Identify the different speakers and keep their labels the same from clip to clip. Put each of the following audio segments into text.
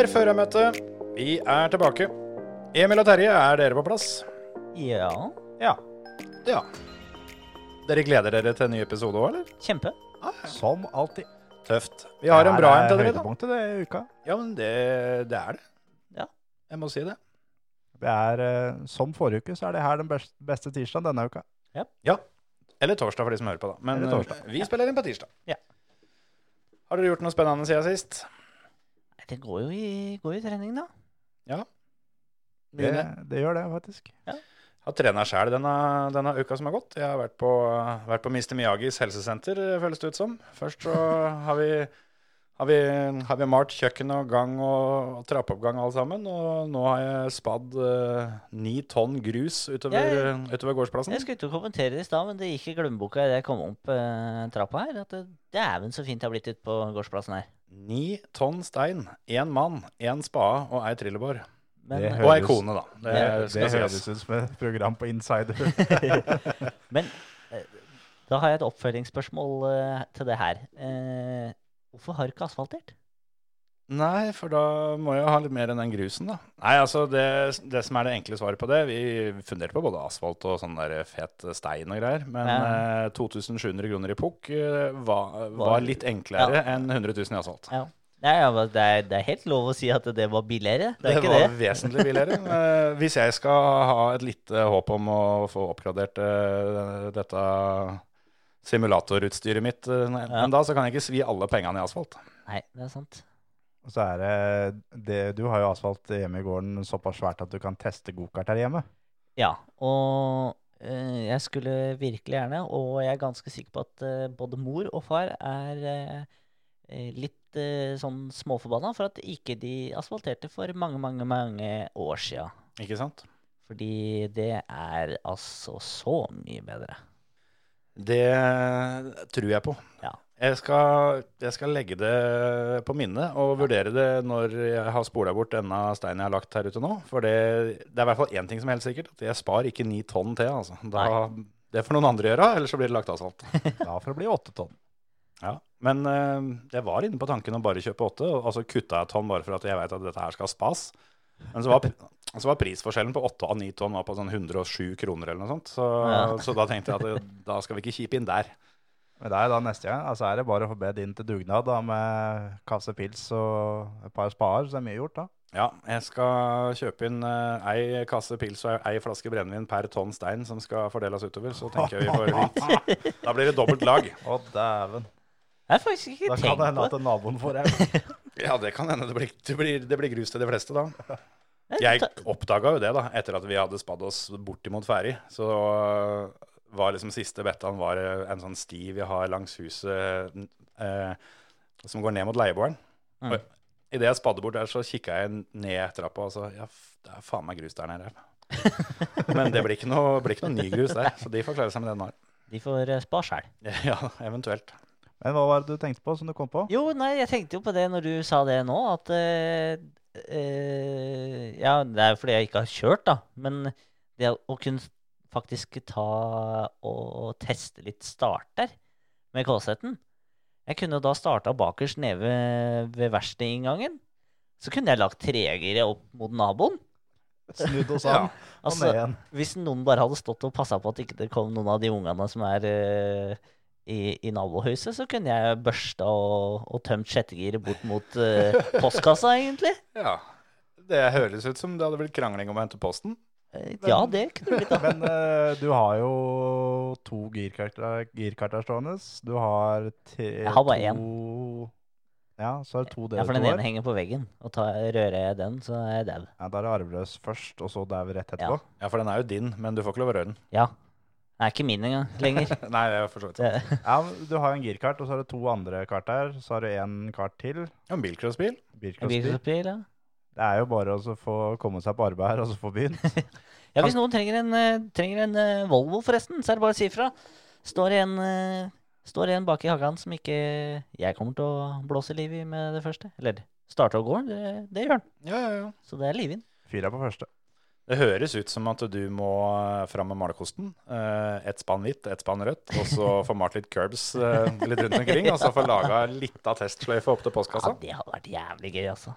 Speaker 1: Mer førermøte. Vi er tilbake. Emil og Terje, er dere på plass?
Speaker 2: Ja,
Speaker 3: Ja,
Speaker 1: Ja. Dere gleder dere til en ny episode òg, eller?
Speaker 2: kjempe.
Speaker 3: som alltid.
Speaker 1: Tøft. Vi har en bra en til dere, da.
Speaker 3: høydepunktet det i uka.
Speaker 1: Ja, men det, det er det.
Speaker 2: Ja.
Speaker 1: Jeg må si det.
Speaker 3: Det er, eh, som forrige uke, så er det her den beste, tirsdagen denne uka.
Speaker 1: Ja. Eller torsdag, for de som hører på, da. Men eh, vi spiller inn på tirsdag.
Speaker 2: Ja.
Speaker 1: Har dere gjort noe spennende siden sist?
Speaker 2: Det går jo i, går i trening, da.
Speaker 3: Det, det gjør det, faktisk.
Speaker 1: Jeg har trena sjæl denne, denne uka som har gått. Jeg har vært på, vært på Mr. Miyagis helsesenter, føles det ut som. Først så har vi, har vi, har vi malt kjøkken og gang og, og trappeoppgang alle sammen. Og nå har jeg spadd ni uh, tonn grus utover,
Speaker 2: Ja, ja.
Speaker 1: utover gårdsplassen.
Speaker 2: Jeg skulle ikke kommentere det i stad, men det gikk i glemmeboka idet jeg kom opp uh, trappa her. At det, dæven så fint det har blitt ute på gårdsplassen her.
Speaker 1: Ni tonn stein, én mann, én spade og ei trillebår.
Speaker 2: Men,
Speaker 3: høres,
Speaker 1: Og ei kone, da. Det,
Speaker 3: Det, det høres ut som et program på Insider.
Speaker 2: men eh, da har jeg et oppfølgingsspørsmål eh, til det her. Eh, hvorfor har du ikke asfaltert?
Speaker 1: Nei, for da må jeg ha litt mer enn den grusen, da. Nei, altså det, det som er det enkle svaret på det Vi funderte på både asfalt og sånn der fet stein og greier. Men
Speaker 2: Ja.
Speaker 1: eh, 2700 kroner i pukk eh, var,
Speaker 2: Var-
Speaker 1: litt enklere enn 100 000 i asfalt.
Speaker 2: Ja. Nei, ja, det, er, det er helt lov å si at det var billigere. Det ikke
Speaker 1: var
Speaker 2: det.
Speaker 1: vesentlig billigere. Eh, hvis jeg skal ha et lite håp om å få oppgradert eh, dette simulatorutstyret mitt Men
Speaker 2: Ja.
Speaker 1: en dag, så kan jeg ikke svi alle pengene i asfalt.
Speaker 2: Nei, det er sant.
Speaker 3: Og så er det, det Du har jo asfalt hjemme i gården såpass svært at du kan teste gokart her hjemme.
Speaker 2: Ja, og eh, jeg skulle virkelig gjerne, og jeg er ganske sikker på at eh, både mor og far er eh, litt sånn småforbanna for at ikke de asfalterte for mange, mange, mange år sia.
Speaker 1: Ikke sant?
Speaker 2: Fordi det er altså så mye bedre.
Speaker 1: Det tror jeg på.
Speaker 2: Ja.
Speaker 1: Jeg skal, jeg skal legge det på minnet og vurdere det når jeg har spola bort denne steinen jeg har lagt her ute nå. For det, det er i hvert fall én ting som er helt sikkert. At jeg sparer ikke ni tonn til. Altså. Da, det får noen andre gjøre, eller så blir det lagt asfalt.
Speaker 3: Da får det bli åtte tonn.
Speaker 1: Ja. Men eh, jeg var inne på tanken å bare kjøpe åtte, og så kutta jeg tonn bare for at jeg vet at dette her skal spas. Men så var, så var prisforskjellen på åtte av ni tonn var på sånn 107 kroner eller noe sånt. Så,
Speaker 2: Ja.
Speaker 1: så da tenkte jeg at det, da skal vi ikke kjipe inn der.
Speaker 3: Men det er da neste gang. Altså er det bare å få bedt inn til dugnad da, med kasse pils og et par spader, så er mye gjort da.
Speaker 1: Ja, jeg skal kjøpe inn uh, ei kasse pils og ei flaske brennevin per tonn stein som skal fordeles utover. Så tenker jeg vi får fint. Da blir det dobbelt lag.
Speaker 3: Å dæven.
Speaker 2: Jeg har faktisk ikke
Speaker 3: Da kan det hende at
Speaker 2: det.
Speaker 3: naboen får en.
Speaker 1: Ja, det kan hende det blir, det blir, det blir grus til de fleste, da.
Speaker 2: Jeg
Speaker 1: Jeg oppdaga jo det da, etter at vi hadde spadd oss bortimot ferdig. Så var liksom siste bettaen var en sånn sti vi har langs huset eh, som går ned mot leieboeren.
Speaker 2: Mm.
Speaker 1: Og Idet jeg spadde bort der, så kikka jeg ned trappa og så Ja, det er faen meg grus der nede. Men det blir ikke noe, blir ikke noe ny grus der, så de får klare seg med det de har.
Speaker 2: De får uh, spa sjæl.
Speaker 1: Ja, eventuelt.
Speaker 3: Men hva var det du tenkte på som du kom på?
Speaker 2: Jo, nei, jeg tenkte jo på det når du sa det nå, at eh, eh, Ja, det er jo fordi jeg ikke har kjørt, da. Men det å kunne faktisk ta og teste litt starter med K-setten Jeg kunne jo da starta bakerst nede ved, ved verkstedinngangen. Så kunne jeg lagt tregere opp mot naboen.
Speaker 3: Snudd oss
Speaker 1: Ja.
Speaker 3: an og
Speaker 2: Altså,
Speaker 3: ned igjen.
Speaker 2: Hvis noen bare hadde stått og passa på at ikke det kom noen av de ungene som er uh, i, i nabohuset, så kunne jeg børsta og, og tømt sjettegiret bort mot uh, postkassa, egentlig.
Speaker 1: Ja. Det høres ut som det hadde blitt krangling om å hente posten.
Speaker 2: Eh, Ja, det kunne blitt. det.
Speaker 3: Men uh, du har jo to girkarter, stående. Du har tre
Speaker 2: Jeg har bare
Speaker 3: to Ja, så er det to
Speaker 2: Ja, for den ene henger på veggen, og tar, rører jeg den, så er jeg dau.
Speaker 3: Ja, da er det arveløs først, og så dau rett etterpå.
Speaker 1: Ja, for den er jo din, men du får ikke lov å røre den.
Speaker 2: Ja. Det er ikke min engang lenger.
Speaker 1: Nei, det er for så vidt sant.
Speaker 2: Det,
Speaker 3: Ja, Du har en girkart, og så har du to andre kart der. Så har du en kart til.
Speaker 1: Ja, En. Bilcrossbil.
Speaker 3: bilcrossbil,
Speaker 2: ja.
Speaker 3: Det er jo bare å få komme seg på arbeid her, og så få begynt.
Speaker 2: ja, hvis noen trenger en, eh, trenger en eh, Volvo, forresten, så er det bare å si ifra. Står en, uh, står en bak i hagen som ikke jeg kommer til å blåse liv i med det første. Eller starte og gå, det, det gjør han.
Speaker 1: Ja, ja, ja.
Speaker 2: Så det er livin.
Speaker 3: Fyra på første.
Speaker 1: Det høres ut som at du må eh, fram med malerkosten. Eh, ett spann hvitt, ett spann rødt, og så få malt litt curbs eh, litt rundt omkring. Og så få laga litt av testsløyfe opp til
Speaker 2: Ja, det hadde vært jævlig gøy, altså.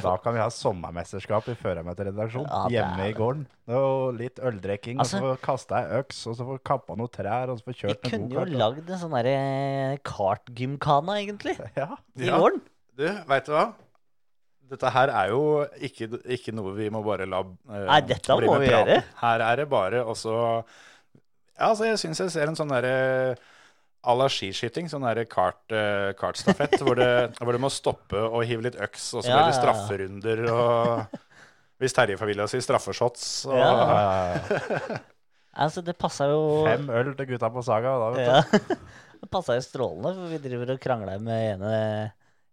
Speaker 3: Da kan vi ha sommermesterskap i førermøteredaksjon
Speaker 2: Ja,
Speaker 3: hjemme i gården. Og litt øldrikking,
Speaker 2: Altså-
Speaker 3: og så få kasta ei øks, og så få kappa noen trær, og så få
Speaker 2: Vi
Speaker 3: kjørt en
Speaker 2: kunne jo lagd en sånn derre kartgymkana, egentlig,
Speaker 3: Ja.
Speaker 2: i
Speaker 1: Ja.
Speaker 2: gården.
Speaker 1: Du, veit du hva? Dette her er jo ikke, ikke noe vi må bare la eh,
Speaker 2: Nei, dette
Speaker 1: bli
Speaker 2: må
Speaker 1: med
Speaker 2: vi gjøre.
Speaker 1: Her er det bare også Ja, altså, jeg syns jeg ser en sånn derre à la skiskyting, sånn derre kart, uh, kartstafett, hvor, det, hvor du må stoppe og hive litt øks, og så
Speaker 2: Ja,
Speaker 1: blir det
Speaker 2: ja, ja.
Speaker 1: strafferunder og Hvis Terje får vilja si straffeshots og
Speaker 2: Ja.
Speaker 3: Ja,
Speaker 2: Altså, det passa jo
Speaker 3: Fem øl til gutta på Saga. Da, vet du.
Speaker 2: Ja. Det passa jo strålende, for vi driver og krangler med ene,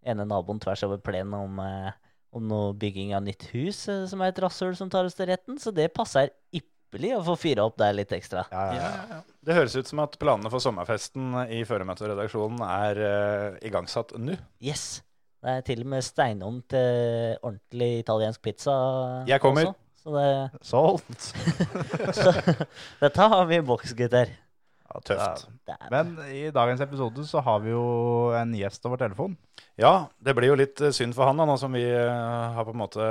Speaker 2: ene naboen tvers over plenen om, eh, om noe bygging av nytt hus, eh, som er et rasshøl som tar oss til retten. Så det passer ypperlig å få fyra opp der litt ekstra.
Speaker 3: Ja, ja,
Speaker 1: Ja,
Speaker 3: ja.
Speaker 1: ja, ja. Det høres ut som at planene for sommerfesten i føremøteredaksjonen er uh, igangsatt nå.
Speaker 2: Yes! Det er til og med steinovn til ordentlig italiensk pizza.
Speaker 1: Jeg kommer.
Speaker 2: også. Så det,
Speaker 3: Solgt.
Speaker 2: så dette har vi i boks, gutter.
Speaker 3: Ja,
Speaker 1: Tøft.
Speaker 2: Det er-
Speaker 3: Men i dagens episode så har vi jo en gjest over telefon.
Speaker 1: Ja, det blir jo litt eh, synd for han da, nå som vi eh, har på en måte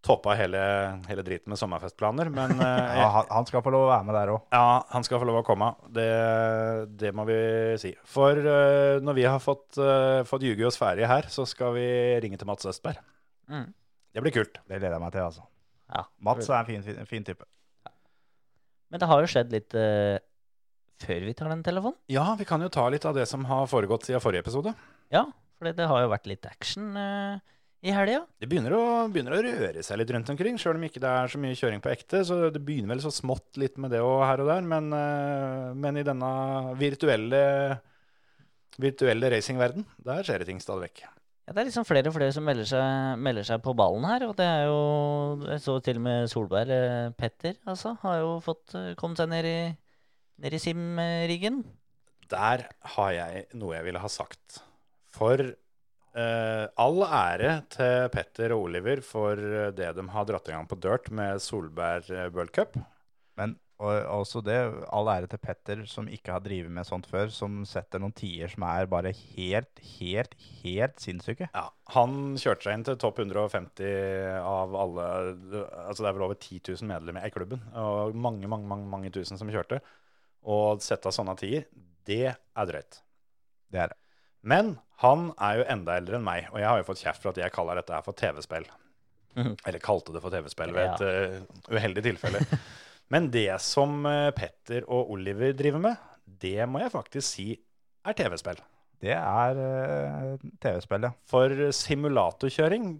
Speaker 1: toppa hele, hele driten med sommerfestplaner. Men eh,
Speaker 3: Ja, han, han skal få lov å være med der òg.
Speaker 1: ja, han skal få lov å komme. Det, det må vi si. For når vi har fått, uh, fått ljuge oss ferdig her, så skal vi ringe til Mats Østberg.
Speaker 2: Mm.
Speaker 1: Det blir kult.
Speaker 3: Det gleder jeg meg til, altså.
Speaker 2: Ja.
Speaker 3: Mats er en fin, fin, fin type.
Speaker 2: Men det har jo skjedd litt eh, før vi tar den telefonen.
Speaker 1: Ja, vi kan jo ta litt av det som har foregått siden forrige episode.
Speaker 2: Ja, for det har jo vært litt action uh, i helga.
Speaker 1: Det begynner å, begynner å røre seg litt rundt omkring, sjøl om ikke det er så mye kjøring på ekte. Så det begynner vel så smått litt med det og her og der. Men, uh, men i denne virtuelle, virtuelle racingverden, der skjer det ting stadig vekk.
Speaker 2: Ja, det er liksom flere og flere som melder seg, melder seg på ballen her. Og det er jo Jeg så til og med Solberg, eh, Petter, altså, har jo fått kommet seg ned i, ned i Sim-riggen.
Speaker 1: Der har jeg noe jeg ville ha sagt. For eh, all ære til Petter og Oliver for eh, det de har dratt i gang på dirt med Solberg eh, World Cup.
Speaker 3: Men og, også det, all ære til Petter, som ikke har drevet med sånt før, som setter noen tider som er bare helt, helt, helt sinnssyke.
Speaker 1: Ja, Han kjørte seg inn til topp 150 av alle Altså det er vel over 10 000 medlemmer i klubben. Og mange, mange, mange, mange tusen som kjørte. Og sette av sånne tider, det er drøyt.
Speaker 3: Det er det.
Speaker 1: Men han er jo enda eldre enn meg, og jeg har jo fått kjeft for at jeg kaller dette her for TV-spill.
Speaker 2: Mhm.
Speaker 1: Eller kalte det for TV-spill ved et uh, uheldig tilfelle. Men det som eh, Petter og Oliver driver med, det må jeg faktisk si er TV-spill.
Speaker 3: Det er uh, TV-spill, ja.
Speaker 1: For simulatorkjøring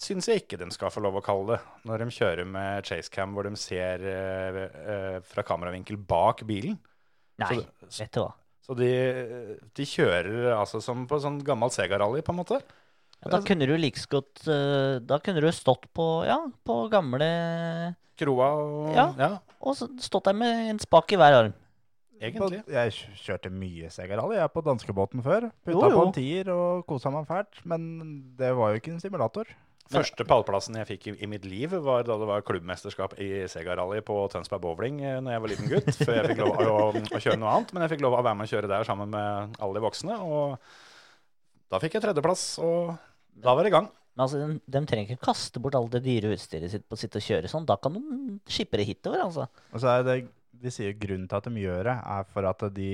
Speaker 1: syns jeg ikke de skal få lov å kalle det. Når de kjører med chasecam hvor de ser uh, fra kameravinkel bak bilen.
Speaker 2: Nei,
Speaker 1: Så,
Speaker 2: vet du hva.
Speaker 1: så de, de kjører altså som på sånn gammel Sega-rally, på en måte.
Speaker 2: Ja, da kunne du like godt eh, Da kunne du stått på, ja, på gamle
Speaker 1: Kroa og
Speaker 2: Ja.
Speaker 1: ja.
Speaker 2: Og stått der med en spak i hver arm.
Speaker 1: Egentlig.
Speaker 3: Jeg kjørte mye Segarally jeg er på danskebåten før.
Speaker 2: Jo,
Speaker 3: Putta på en tier og kosa meg fælt. Men det var jo ikke en simulator.
Speaker 1: Første pallplassen jeg fikk i, i mitt liv, var da det var klubbmesterskap i Sega-rally på Tønsberg Bowling eh, når jeg var liten gutt. Før jeg fikk lov å, å kjøre noe annet. Men jeg fikk lov å være med og kjøre der sammen med alle de voksne. Og da fikk jeg tredjeplass, og da var det i gang.
Speaker 2: Men altså, de, de trenger ikke kaste bort alt det dyre utstyret sitt på å sitte og kjøre sånn. Da kan de skippe det hitover, altså.
Speaker 3: Og så er det, De sier grunnen til at de gjør det, er for at de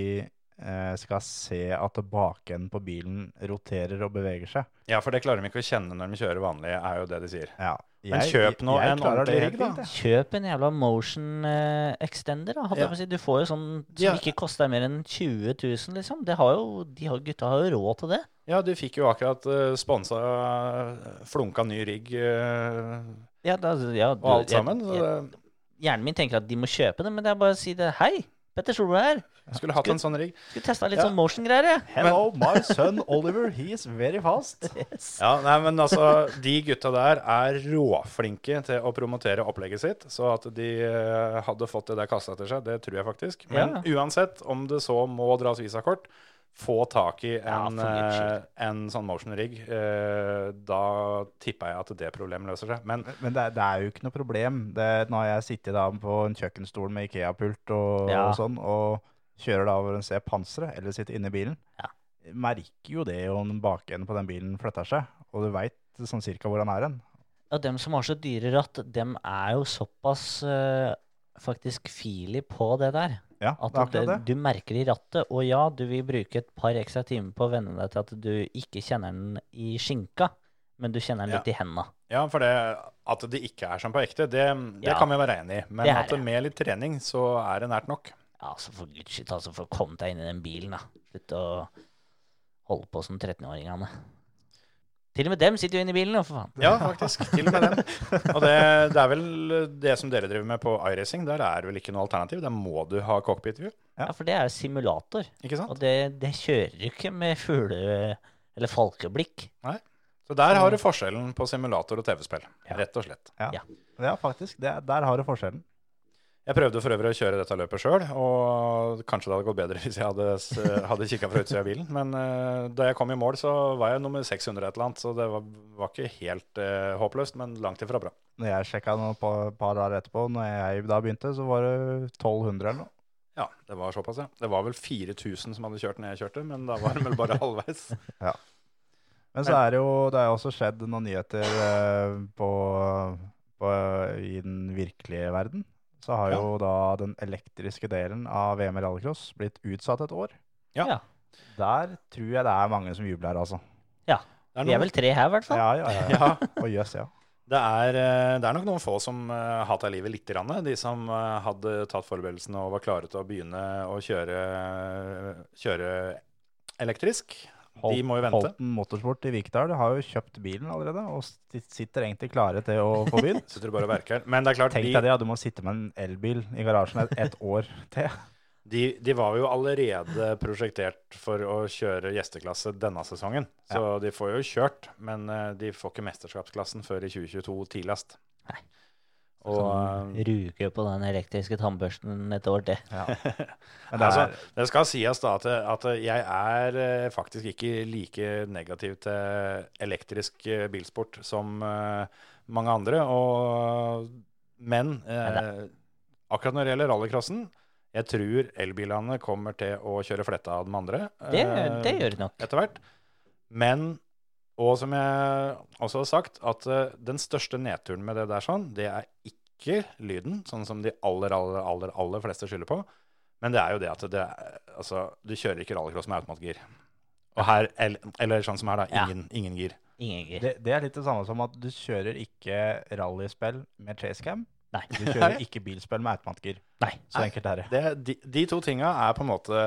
Speaker 3: skal se at bakenden på bilen roterer og beveger seg.
Speaker 1: Ja, for det klarer de ikke å kjenne når de kjører vanlig, er jo det de sier.
Speaker 3: Ja.
Speaker 1: Men kjøp nå en ordentlig rigg, da.
Speaker 2: Kjøp en jævla motion uh, extender, da.
Speaker 1: Ja.
Speaker 2: jeg si. Du får jo sånn som
Speaker 1: Ja.
Speaker 2: ikke koster mer enn 20 000, liksom. Det har jo, de har, gutta har jo råd til det.
Speaker 1: Ja, du fikk jo akkurat uh, sponsa uh, flunka ny rigg uh,
Speaker 2: Ja, da, ja,
Speaker 1: og alt sammen. Så
Speaker 2: jeg-
Speaker 1: det,
Speaker 2: Hjernen min tenker at de må kjøpe det, men det er bare å si det. Hei, Petter Solberg her.
Speaker 1: Skulle hatt en sånn rigg.
Speaker 2: Skulle testa litt
Speaker 1: Ja.
Speaker 2: sånn motion-greier, jeg.
Speaker 3: Hello, my son Oliver. He is very fast.
Speaker 2: Yes.
Speaker 1: Ja, nei, men altså, De gutta der er råflinke til å promotere opplegget sitt. Så at de eh, hadde fått det der kasta etter seg, det tror jeg faktisk. Men uansett, om det så må dras visakort, få tak i en,
Speaker 2: skyld.
Speaker 1: eh, en sånn motion rig. Eh, da tipper jeg at det problemet løser seg. Men
Speaker 3: Men det, er- det er jo ikke noe problem. Det, nå har jeg sittet da på en kjøkkenstol med Ikea-pult og,
Speaker 2: Ja.
Speaker 3: og sånn, og kjører da over en ser panseret, eller sitter inne i bilen.
Speaker 2: Ja.
Speaker 3: Merker jo det om bakenden på den bilen flytter seg, og du veit sånn cirka hvor han er hen.
Speaker 2: Ja, dem som har så dyre ratt, dem er jo såpass eh, faktisk filig på det der.
Speaker 3: Ja,
Speaker 2: At
Speaker 3: det
Speaker 2: det,
Speaker 3: det.
Speaker 2: du merker i rattet. Og ja, du vil bruke et par ekstra timer på å venne deg til at du ikke kjenner den i skinka, men du kjenner den
Speaker 1: Ja.
Speaker 2: litt i henda.
Speaker 1: ja, for det at det ikke er som på ekte, det, det
Speaker 2: Ja.
Speaker 1: kan vi være enig i. Men
Speaker 2: Det
Speaker 1: at det
Speaker 2: det.
Speaker 1: med litt trening, så er det nært nok.
Speaker 2: Ja, altså for guds skyld, altså for å komme deg inn i den bilen, da. Slutt å holde på som 13-åringene. Til og med dem sitter jo inne i bilen, jo, for faen.
Speaker 1: Ja, faktisk. Til og med dem. Og det, det er vel det som dere driver med på iRacing. Der er det vel ikke noe alternativ. Der må du ha cockpit view.
Speaker 2: Ja, for det er jo simulator.
Speaker 1: Ikke sant?
Speaker 2: Og det, det kjører du ikke med fugle- eller falkeblikk. Nei.
Speaker 1: Så der har du forskjellen på simulator og TV-spill.
Speaker 2: Ja.
Speaker 1: Rett og slett.
Speaker 3: Ja,
Speaker 2: Ja.
Speaker 3: ja faktisk. Det, der har du forskjellen.
Speaker 1: Jeg prøvde for øvrig å kjøre dette løpet sjøl, og kanskje det hadde gått bedre hvis jeg hadde, hadde kikka fra utsida av bilen. Men uh, da jeg kom i mål, så var jeg nummer 600 et eller annet, så det var, var ikke helt uh, håpløst, men langt ifra bra.
Speaker 3: Når jeg sjekka et par, dager etterpå, når jeg da begynte, så var det 1200 eller noe.
Speaker 1: Ja, det var såpass, ja. Det var vel 4000 som hadde kjørt når jeg kjørte, men da var det vel bare halvveis.
Speaker 3: Men så er det jo det er også skjedd noen nyheter uh, på, på, i den virkelige verden. Så har jo da den elektriske delen av VM i rallycross blitt utsatt et år.
Speaker 1: Ja.
Speaker 2: Ja.
Speaker 3: Der tror jeg det er mange som jubler, altså.
Speaker 1: Det er,
Speaker 2: Vi er vel tre her, i hvert fall.
Speaker 3: Ja, ja, ja.
Speaker 1: Ja.
Speaker 3: Og jøss, ja.
Speaker 1: det, er, eh, det er nok noen få som uh, tatt livet litt. Grann, de som eh, hadde tatt forberedelsene og var klare til å begynne å kjøre, kjøre elektrisk. De må jo vente.
Speaker 3: Holten Motorsport i Vikdal har jo kjøpt bilen allerede, og sitter egentlig klare til å få begynt.
Speaker 1: Sitter du bare og verker. Men det er klart,
Speaker 3: Tenk deg det, ja, du må sitte med en elbil i garasjen et, et år til.
Speaker 1: de, de var jo allerede prosjektert for å kjøre gjesteklasse denne sesongen. Så de får jo kjørt, men eh, de får ikke mesterskapsklassen før i 2022 tidligst.
Speaker 2: Nei.
Speaker 1: Og
Speaker 2: Sånn
Speaker 1: ruge
Speaker 2: ruke på den elektriske tannbørsten et år til.
Speaker 3: Ja.
Speaker 1: Altså, det skal sies da at, at jeg er eh, faktisk ikke like negativ til elektrisk eh, bilsport som eh, mange andre. Og, men eh, akkurat når det gjelder rallycrossen, jeg tror elbilene kommer til å kjøre fletta av de andre.
Speaker 2: Det, det gjør det nok.
Speaker 1: etter hvert. Men og som jeg også har sagt, at eh, den største nedturen med det der sånn, det er ikke lyden, sånn som de aller, aller, aller, aller fleste skylder på. Men det er jo det at det er, altså, du kjører ikke rallycross med automatgir. Og her, eller, eller sånn som her, da.
Speaker 2: Ja.
Speaker 1: Ingen, ingen gir.
Speaker 2: Ingen gir.
Speaker 3: det, det er litt det samme som at du kjører ikke rallyspill med chasecam.
Speaker 2: Nei.
Speaker 3: Du kjører ikke bilspill med automatgir.
Speaker 2: Nei.
Speaker 3: Så enkelt er det.
Speaker 1: Det, de, de to tinga er på en måte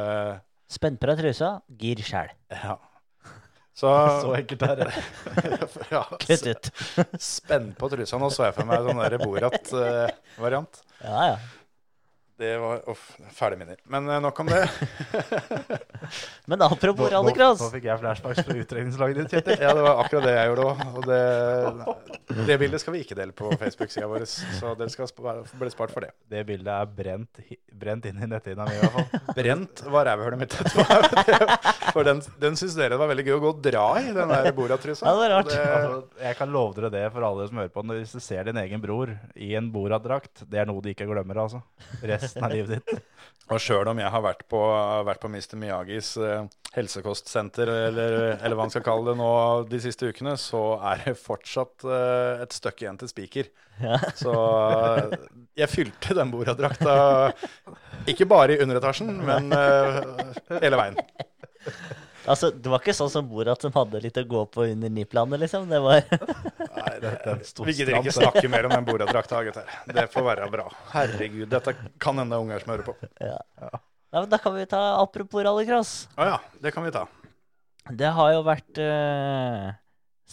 Speaker 2: Spenn på deg trusa, gir sjæl.
Speaker 1: Ja. Så,
Speaker 3: Så enkelt er det.
Speaker 1: ja,
Speaker 2: Kutt ut.
Speaker 1: Spenn på trusa. Nå så jeg for meg sånn der Borat-variant.
Speaker 2: Ja, ja.
Speaker 1: Det var uff, fæle minner. Men uh, nok om det.
Speaker 2: Men apropos rallycross.
Speaker 3: nå fikk jeg flashbacks fra utredningslaget ditt, Kjetil.
Speaker 1: Ja, det var akkurat det jeg gjorde òg. Og det, det bildet skal vi ikke dele på Facebook-sida vår, så dere skal bli spart for det.
Speaker 3: Det bildet er brent, brent inn i netthinna mi, i hvert fall.
Speaker 1: Brent var rævhølet mitt etterpå. For den, den syns dere det var veldig gøy å gå og dra i, den der Borat-trusa.
Speaker 2: Ja, det er rart.
Speaker 3: Altså, jeg kan love dere det for alle som hører på. Hvis du ser din egen bror i en Borat-drakt, det er noe du ikke glemmer, altså. Resten av livet ditt.
Speaker 1: Og sjøl om jeg har vært på, vært på Mr. Miyagis eh, helsekostsenter, eller, eller hva man skal kalle det nå de siste ukene, så er det fortsatt eh, et stykke igjen til spiker.
Speaker 2: Ja.
Speaker 1: Så eh, jeg fylte den Borat-drakta ikke bare i underetasjen, men hele veien.
Speaker 2: Altså, det var ikke sånn som Borat som hadde litt å gå på under nipplanet, liksom. Det var
Speaker 1: Nei, det,
Speaker 3: Den sto
Speaker 1: vi gidder ikke snakke mer om den Borat-drakta, gutter. Det får være bra. Herregud, dette kan hende unger som hører på.
Speaker 2: ja. ja, men Da kan vi ta apropos rallycross.
Speaker 1: Å ja, det kan vi ta.
Speaker 2: Det har jo vært uh,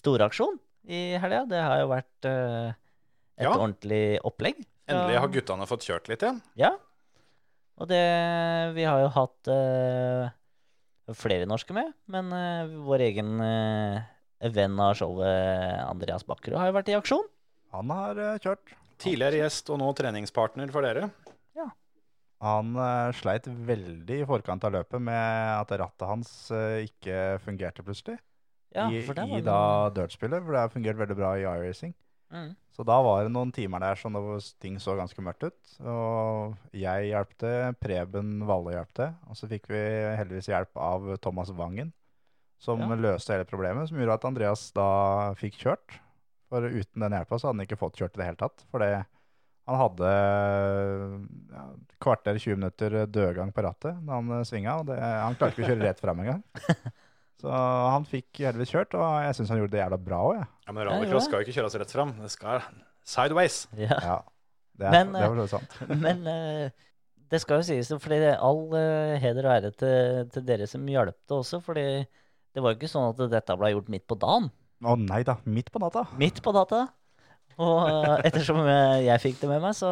Speaker 2: storaksjon i helga. Det har jo vært uh, et
Speaker 1: Ja.
Speaker 2: ordentlig opplegg. fra-
Speaker 1: Endelig har guttene fått kjørt litt igjen.
Speaker 2: Ja. Og det Vi har jo hatt eh, flere norske med, men uh, vår egen uh, venn av showet, Andreas Bakkerud, har jo vært i aksjon.
Speaker 3: Han har uh, kjørt.
Speaker 1: Tidligere gjest og nå treningspartner for dere.
Speaker 3: Ja. Han sleit veldig i forkant av løpet med at rattet hans ikke fungerte plutselig.
Speaker 2: Ja,
Speaker 3: I,
Speaker 2: for det
Speaker 3: i da dirtspillet, for det har fungert veldig bra i iRacing.
Speaker 2: Mm.
Speaker 3: Så da var det noen timer der som ting så ganske mørkt ut. Og jeg hjalp til, Preben Valle hjalp til. Og så fikk vi heldigvis hjelp av Thomas Wangen, som
Speaker 2: Ja.
Speaker 3: løste hele problemet. Som gjorde at Andreas da fikk kjørt. For uten den hjelpa så hadde han ikke fått kjørt i det hele tatt. For det, han hadde ja, kvarter 20 minutter dødgang på rattet da han svinga. Og det, han klarte ikke å kjøre rett fram engang. Så han fikk heldigvis kjørt, og jeg syns han gjorde det jævla bra òg, jeg.
Speaker 1: Ja, Men rallycross skal jo ikke kjøres rett fram. Det skal sideways.
Speaker 2: Ja.
Speaker 3: Ja. Det er,
Speaker 2: Men,
Speaker 3: det er for sant.
Speaker 2: Men uh, det skal jo sies, for all uh, heder og ære til, til dere som hjalp det også. fordi det var jo ikke sånn at dette ble gjort midt på dagen.
Speaker 3: Å nei da, midt på natta.
Speaker 2: Midt på data. Og uh, ettersom eh, jeg fikk det med meg, så,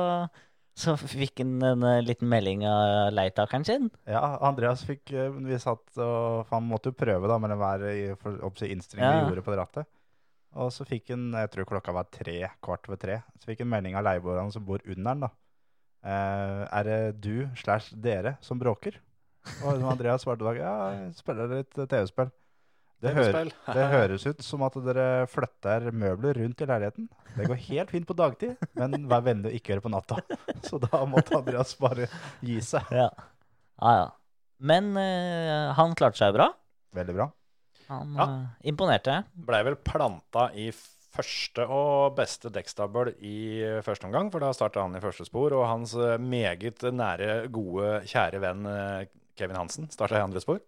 Speaker 2: så fikk han en eh, liten melding av leietakeren sin.
Speaker 3: Ja, Andreas fikk eh, Vi satt og Han måtte jo prøve da med hver innstilling
Speaker 2: Ja.
Speaker 3: vi gjorde på det rattet. Og så fikk han, jeg tror klokka var tre, kvart over tre, så fikk han melding av leieboerne som bor under den, da. Eh, er det du slash dere som bråker? Og Andreas svarte da, ja, jeg spiller litt eh, TV-spill. Det,
Speaker 1: hører,
Speaker 3: det høres ut som at dere flytter møbler rundt i leiligheten. Det går helt fint på dagtid, men vær vennlig å ikke gjøre det på natta. Så da måtte Andreas bare gi seg.
Speaker 2: Ja, ja. ja. Men uh, han klarte seg bra.
Speaker 3: Veldig bra.
Speaker 2: Han
Speaker 1: Ja.
Speaker 2: uh, imponerte.
Speaker 1: Blei vel planta i første og beste dekkstabel i første omgang, for da starta han i første spor. Og hans eh, meget nære, gode, kjære venn Kevin Hansen starta i andre spor.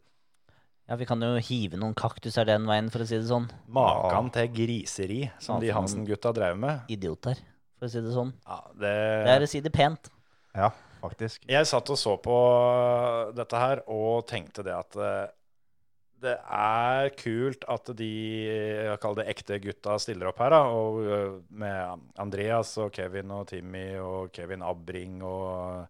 Speaker 2: Ja, Vi kan jo hive noen kaktuser den veien, for å si det sånn.
Speaker 1: Maken til griseri som de Hansen-gutta drev med.
Speaker 2: Idioter, for å si det sånn.
Speaker 1: Ja, det,
Speaker 2: Det er å si det pent.
Speaker 3: Ja, faktisk.
Speaker 1: Jeg satt og så på dette her og tenkte det at eh, det er kult at de jeg kaller det ekte gutta stiller opp her. da, og eh, Med Andreas og Kevin og Timmy og Kevin Abring og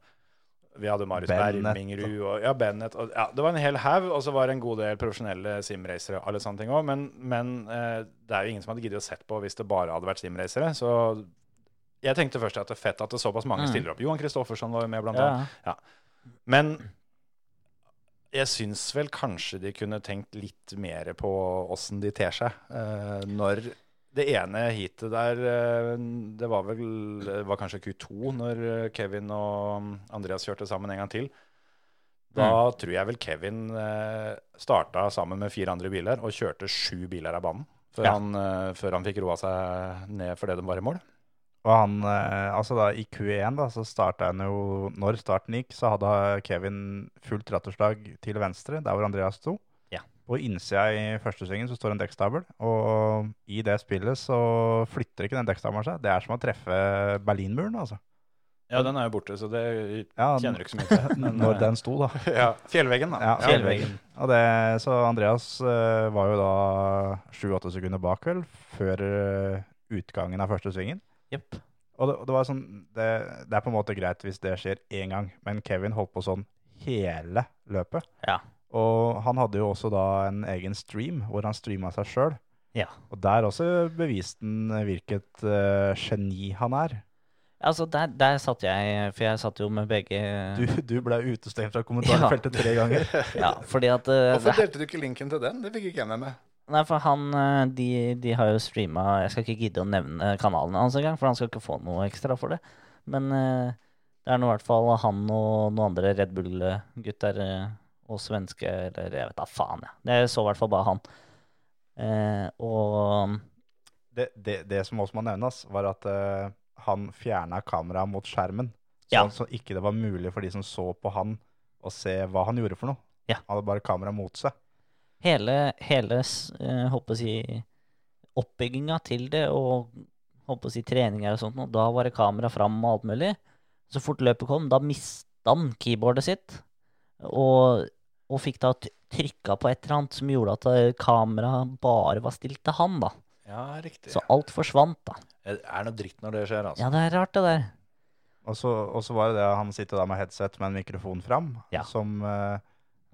Speaker 1: vi hadde Marius Bermingrud og ja, Bennett. Og, ja, det var en hel haug, og så var det en god del profesjonelle simracere. alle sånne ting også, Men, men eh, det er jo ingen som hadde giddet å sett på hvis det bare hadde vært simracere. Så jeg tenkte først at det er fett at det såpass mange
Speaker 2: Mm.
Speaker 1: stiller opp. Johan Kristoffersson var jo med, blant annet.
Speaker 2: Ja.
Speaker 1: Men jeg syns vel kanskje de kunne tenkt litt mer på åssen de ter seg. Eh, når det ene heatet der eh, Det var vel det var kanskje Q2 når eh, Kevin og Andreas kjørte sammen en gang til. Da tror jeg vel Kevin eh, starta sammen med fire andre biler og kjørte sju biler av banen. Før,
Speaker 2: Ja.
Speaker 1: han, før han fikk roa seg ned fordi de var i mål.
Speaker 3: Og han, altså da i Q1 da, så starta han jo Når starten gikk, så hadde Kevin fullt rattoslag til venstre, der hvor Andreas sto.
Speaker 2: Ja.
Speaker 3: På innsida i første svingen så står en dekkstabel, og i det spillet så flytter ikke den dekkstabelen seg. Det er som å treffe Berlinmuren, altså.
Speaker 1: Ja, den er jo borte, så det
Speaker 3: Ja,
Speaker 1: kjenner du ikke så mye til. Men,
Speaker 3: Når
Speaker 1: eh,
Speaker 3: den sto, da.
Speaker 1: ja, fjellveggen, da.
Speaker 3: Ja,
Speaker 2: Fjellveggen.
Speaker 3: Og det, så Andreas uh, var jo da sju-åtte sekunder bak, vel, før eh, utgangen av første svingen.
Speaker 2: Yep.
Speaker 3: Og det, det var sånn det, det er på en måte greit hvis det skjer én gang, men Kevin holdt på sånn hele løpet.
Speaker 2: Ja.
Speaker 3: Og han hadde jo også da en egen stream hvor han streama seg sjøl.
Speaker 2: Ja.
Speaker 3: Og der også beviste han hvilket uh, geni han er.
Speaker 2: Altså, der, der satt jeg, for jeg satt jo med begge
Speaker 3: Du, du ble utestengt fra kommentarfeltet tre ganger.
Speaker 2: Ja, fordi at Uh,
Speaker 1: Hvorfor delte du ikke linken til den? Det fikk ikke jeg med meg.
Speaker 2: Nei, for han eh, de, de har jo streama Jeg skal ikke gidde å nevne kanalen hans engang, for han skal ikke få noe ekstra for det. Men uh, det er nå i hvert fall han og noen andre Red Bull-gutter og svenske Eller jeg vet da faen, jeg. Ja. Jeg så i hvert fall bare han. Eh, og
Speaker 3: Det, det, det som også må nevnes, var at eh, han fjerna kameraet mot skjermen.
Speaker 2: Ja.
Speaker 3: Sånn så ikke det var mulig for de som så på han, å se hva han gjorde for noe.
Speaker 2: Ja.
Speaker 3: Han hadde bare kameraet mot seg.
Speaker 2: hele, hele eh, håper å si oppbygginga til det og håper å si treninger og sånt, og da var det kamera fram og alt mulig. Så fort løpet kom, da mista han keyboardet sitt, og, og fikk da trykka på et eller annet som gjorde at eh, kameraet bare var stilt til han, da.
Speaker 1: Ja, riktig.
Speaker 2: Så alt forsvant, da.
Speaker 1: Det er noe dritt når det skjer, altså.
Speaker 2: Ja, det er rart, det der.
Speaker 3: Og så, og så var det det at han sitter da med headset med en mikrofon fram,
Speaker 2: Ja.
Speaker 3: som eh,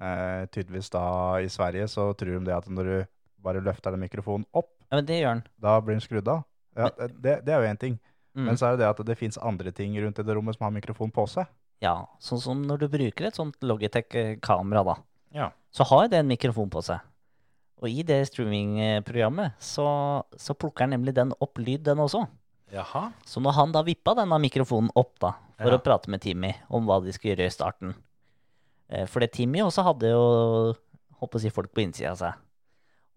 Speaker 3: eh, tydeligvis da i Sverige så tror de det at når du bare løfter den mikrofonen opp,
Speaker 2: Ja, men det gjør han.
Speaker 3: da blir den skrudd av. Ja, det, det er jo én ting.
Speaker 2: Mm.
Speaker 3: Men så er det det at det fins andre ting rundt i det rommet som har mikrofon på seg.
Speaker 2: Ja, sånn som når du bruker et sånt Logitech-kamera, da.
Speaker 1: Ja.
Speaker 2: Så har det en mikrofon på seg. Og i det streamingprogrammet så, så plukker han nemlig den opp lyd, den også.
Speaker 1: Jaha.
Speaker 2: Så når han da vippa denne mikrofonen opp da, for
Speaker 1: Ja.
Speaker 2: å prate med Timmy om hva de skulle gjøre i starten eh, For det Timmy også hadde jo håper å si folk på innsida av seg.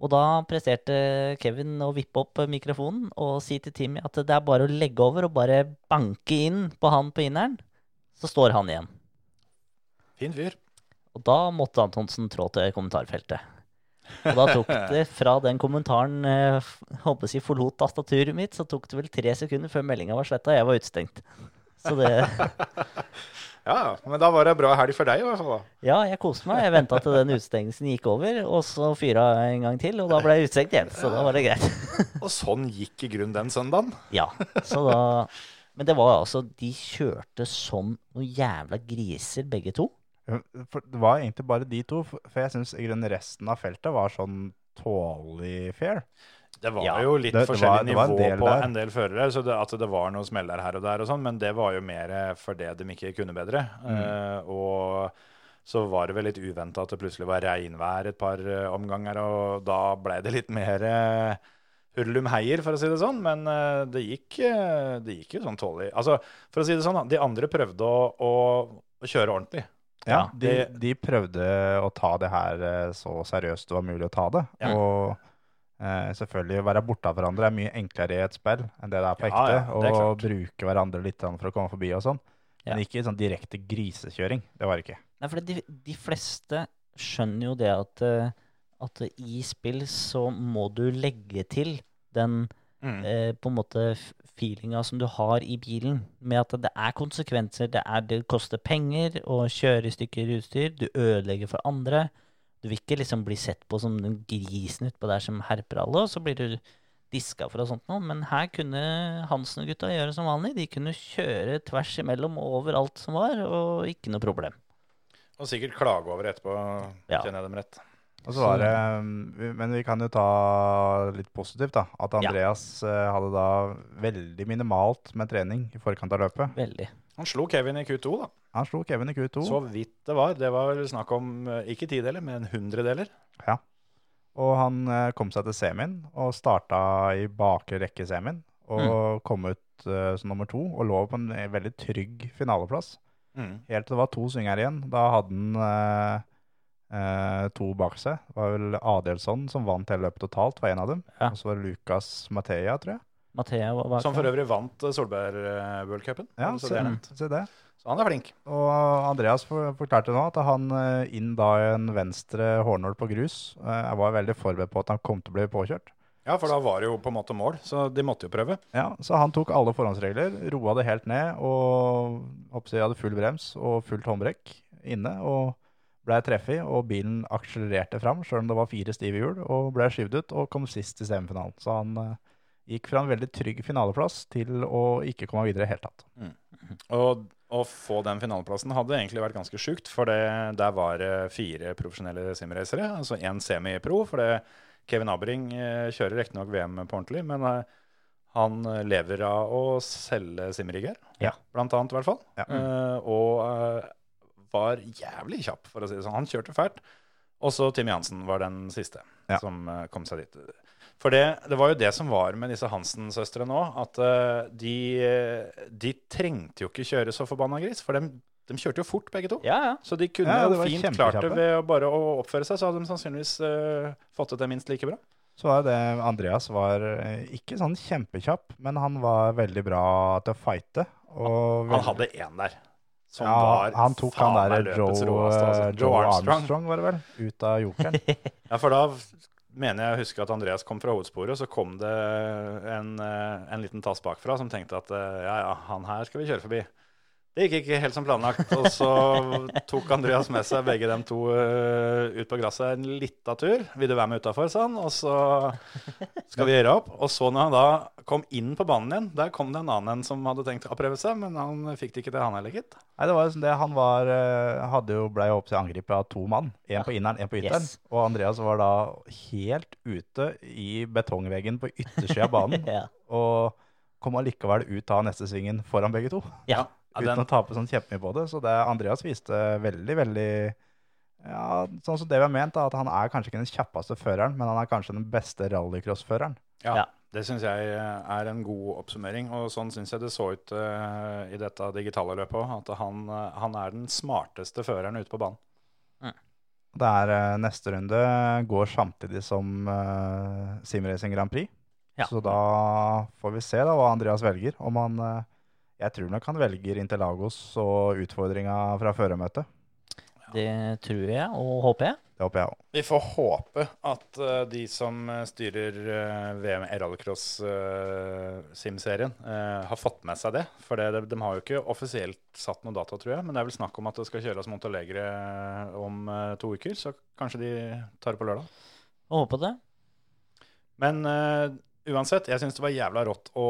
Speaker 2: Og da presterte Kevin å vippe opp mikrofonen og si til Timmy at det er bare å legge over og bare banke inn på han på inneren, så står han igjen.
Speaker 1: Fin fyr.
Speaker 2: Og da måtte Antonsen trå til kommentarfeltet. Og da tok det fra den kommentaren eh, håper jeg forlot tastaturet mitt, så tok det vel tre sekunder før meldinga var sletta, og jeg var utestengt. Så det
Speaker 1: Ja, men da var det bra helg for deg i hvert fall. da.
Speaker 2: Ja, jeg koste meg. Jeg venta til den utestengelsen gikk over, og så fyra jeg en gang til, og da ble jeg utestengt igjen. Så da var det greit.
Speaker 1: Og sånn gikk i grunnen den søndagen.
Speaker 2: Ja, så da Men det var altså De kjørte som noen jævla griser, begge to.
Speaker 3: For det var egentlig bare de to, for jeg syns resten av feltet var sånn tålelig fair.
Speaker 1: Det var
Speaker 2: Ja,
Speaker 1: jo litt
Speaker 3: det-
Speaker 1: forskjellig
Speaker 3: det var
Speaker 1: nivå på
Speaker 3: der.
Speaker 1: en del førere, så det, at det var noen smeller her og der og sånn, men det var jo mer eh, fordi de ikke kunne bedre.
Speaker 3: Mm.
Speaker 1: Uh, og så var det vel litt uventa at det plutselig var regnvær et par eh, omganger, og da ble det litt mer uh, hurlum heier, for å si det sånn. Men eh, det, gikk, eh, det gikk jo sånn tålelig. Altså, for å si det sånn, de andre prøvde å, å, kjøre ordentlig.
Speaker 3: Ja,
Speaker 1: Ja,
Speaker 3: de, de prøvde å ta det her eh, så seriøst det var mulig å ta det.
Speaker 1: Ja.
Speaker 3: Og eh, selvfølgelig å være borte av hverandre er mye enklere i et spill enn det det er på
Speaker 1: Ja,
Speaker 3: ekte.
Speaker 1: ja, er
Speaker 3: og
Speaker 1: klart.
Speaker 3: bruke hverandre litt for å komme forbi og sånn.
Speaker 2: Ja.
Speaker 3: Men ikke sånn direkte grisekjøring. Det var det ikke.
Speaker 2: Nei, for de, de fleste skjønner jo det at, eh, at i spill så må du legge til den
Speaker 1: Mm.
Speaker 2: eh, på en måte feelinga som du har i bilen, med at det er konsekvenser. Det, er, det koster penger å kjøre i stykker utstyr. Du ødelegger for andre. Du vil ikke liksom bli sett på som den grisen utpå der som herper alle, og så blir du diska for og sånt noe. Men her kunne Hansen og gutta gjøre som vanlig. De kunne kjøre tvers imellom og over alt som var, og ikke noe problem.
Speaker 1: Og sikkert klage over etterpå,
Speaker 2: Ja.
Speaker 1: kjenner jeg dem rett.
Speaker 3: Og så var det, um, Men vi kan jo ta litt positivt, da. At Andreas ja. hadde da veldig minimalt med trening i forkant av løpet.
Speaker 2: Veldig.
Speaker 1: Han slo Kevin i Q2, da.
Speaker 3: Han slo Kevin i Q2.
Speaker 1: Så vidt det var. Det var vel snakk om eh, ikke tideler, men hundredeler.
Speaker 3: Ja. Og han eh, kom seg til semien og starta i bakre rekke semien. Og kom ut uh, som nummer to og lå på en eh, veldig trygg finaleplass.
Speaker 1: Mm.
Speaker 3: Helt til det var to synger igjen. Da hadde han eh, eh, to bak seg. Det var vel Adelsson som vant hele løpet totalt, var en av dem.
Speaker 2: Ja.
Speaker 3: Og så var det Lucas Mathea, tror jeg.
Speaker 2: Mathea var bak.
Speaker 1: Som for øvrig vant Solberg-worldcupen.
Speaker 3: Ja,
Speaker 1: så,
Speaker 3: se,
Speaker 1: det
Speaker 3: se det.
Speaker 1: så han er flink.
Speaker 3: Og Andreas forklarte nå at han eh, inn da en venstre hårnål på grus. eh, Jeg var veldig forberedt på at han kom til å bli påkjørt.
Speaker 1: Ja, for da var det jo på en måte mål, så de måtte jo prøve.
Speaker 3: Ja, Så han tok alle forhåndsregler, roa det helt ned og jeg hadde full brems og fullt håndbrekk inne. og ble treffet, og bilen akselererte fram, sjøl om det var fire stive hjul, og ble skyvd ut og kom sist i semifinalen. Så han uh, gikk fra en veldig trygg finaleplass til å ikke komme videre i det hele tatt.
Speaker 1: Og å få den finaleplassen hadde egentlig vært ganske sjukt, for det, der var det fire profesjonelle simracere, altså én semipro. For det, Kevin Abring eh, kjører riktignok VM på ordentlig, men eh, han lever av å selge simrigger,
Speaker 3: Ja.
Speaker 1: blant annet i hvert fall.
Speaker 3: Ja.
Speaker 1: Eh, og var jævlig kjapp, for å si det sånn. Han kjørte fælt. Og så Timmy Hansen var den siste
Speaker 3: Ja.
Speaker 1: som eh, kom seg dit. For det, det var jo det som var med disse Hansen-søstrene òg, at eh, de, de trengte jo ikke kjøre så forbanna gris, for de, de kjørte jo fort, begge to.
Speaker 2: Ja, ja.
Speaker 1: Så de kunne
Speaker 3: Ja,
Speaker 1: jo fint klart det ved å bare å oppføre seg, så hadde de sannsynligvis uh, fått til det minst like bra.
Speaker 3: Så var det Andreas var ikke sånn kjempekjapp, men han var veldig bra til å fighte. Og
Speaker 1: Han hadde én der som
Speaker 3: ja,
Speaker 1: var
Speaker 3: han tok han
Speaker 1: derre
Speaker 3: der Joe,
Speaker 1: altså.
Speaker 3: Joe,
Speaker 1: Joe Armstrong.
Speaker 3: var det vel, ut av jokeren.
Speaker 1: Ja, for da mener jeg å huske at Andreas kom fra hovedsporet, og så kom det en, eh, en liten tass bakfra som tenkte at eh, ja, ja, han her skal vi kjøre forbi. Det gikk ikke helt som planlagt. Og så tok Andreas med seg begge dem to eh, ut på gresset en lita tur. 'Vil du være med utafor', sa han. Og så skal vi gjøre opp. Og så når han da kom inn på banen igjen, der kom det en annen en som hadde tenkt å prøve seg, men han fikk det ikke til, han heller, gitt.
Speaker 3: Nei, det var sånn det. Han var, eh, hadde jo, blei opp til angrepet av to mann. En på inneren, en på ytteren.
Speaker 2: Yes.
Speaker 3: Og Andreas var da helt ute i betongveggen på yttersida av banen.
Speaker 2: Ja.
Speaker 3: Og kom allikevel ut av neste svingen foran begge to.
Speaker 2: Ja.
Speaker 1: Ja,
Speaker 3: Uten
Speaker 1: den-
Speaker 3: å tape sånn kjempemye på det. Så det, Andreas viste veldig, veldig ja, Sånn som det vi har ment, da, at han er kanskje ikke den kjappeste føreren, men han er kanskje den beste rallycrossføreren.
Speaker 1: Ja,
Speaker 2: Ja.
Speaker 1: Det syns jeg er en god oppsummering, og sånn syns jeg det så ut uh, i dette digitale løpet òg. At han, eh, han er den smarteste føreren ute på banen.
Speaker 3: Det er uh, Neste runde går samtidig som uh, Simracing Grand Prix.
Speaker 2: Ja.
Speaker 3: Så da får vi se da hva Andreas velger. Om han eh, Jeg tror nok han velger Interlagos og utfordringa fra førermøtet.
Speaker 2: Det tror jeg, og håper jeg.
Speaker 3: Det håper jeg òg.
Speaker 1: Vi får håpe at uh, de som eh, styrer uh, VM Rallycross uh, Sim-serien, eh, har fått med seg det. For det, de, de har jo ikke offisielt satt noe data, tror jeg. Men det er vel snakk om at det skal kjøres Montalegre om eh, to uker. Så kanskje de tar det på lørdag.
Speaker 2: Jeg håper det.
Speaker 1: Men eh, uansett, jeg syns det var jævla rått å,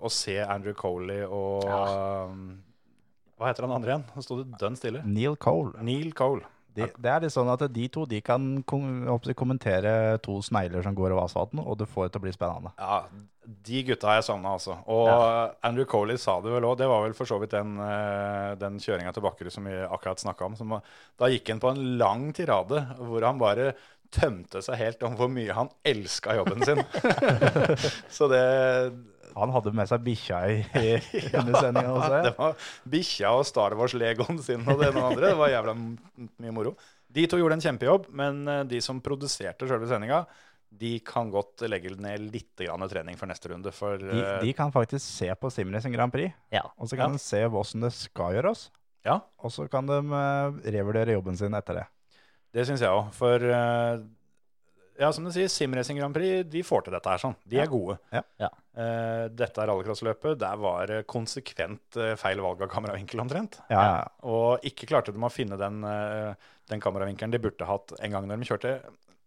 Speaker 1: å se Andrew Coley og um, Hva heter han andre igjen? Han sto det dønn stille.
Speaker 3: Neil Cole.
Speaker 1: Neil Cole.
Speaker 3: De, det er litt sånn at de to de kan kom, kommentere to snegler som går over asfalten, og det får det til å bli spennende.
Speaker 1: Ja, de gutta har jeg savna, altså. Og Andrew Coley sa det vel òg. Det var vel for så vidt den, eh, den kjøringa til Bakkerud som vi akkurat snakka om. Som, da gikk han på en lang tirade hvor han bare tømte seg helt om hvor mye han elska jobben sin. så det
Speaker 3: Han hadde med seg bikkja i, i under sendinga også.
Speaker 1: det var bikkja og Star Wars-legoen sin og det ene og det andre. Det var jævla mye moro. De to gjorde en kjempejobb, men eh, de som produserte sjølve sendinga, de kan godt legge ned litt grann trening for neste runde. For
Speaker 3: De,
Speaker 1: eh,
Speaker 3: de kan faktisk se på Simracing Grand Prix,
Speaker 2: Ja.
Speaker 3: og så kan
Speaker 1: Ja.
Speaker 3: de se hvordan det skal gjøres.
Speaker 1: ja,
Speaker 3: Og så kan de eh, revurdere jobben sin etter det.
Speaker 1: Det syns jeg òg. For eh, ja, som du sier, Simracing Grand Prix de får til dette her sånn. De er gode.
Speaker 3: Ja.
Speaker 2: Ja.
Speaker 1: Uh, dette rallycrossløpet, der var det konsekvent eh, feil valg av kameravinkel omtrent.
Speaker 3: Ja, ja, ja.
Speaker 1: Og ikke klarte de å finne den, den kameravinkelen de burde hatt en gang når de kjørte,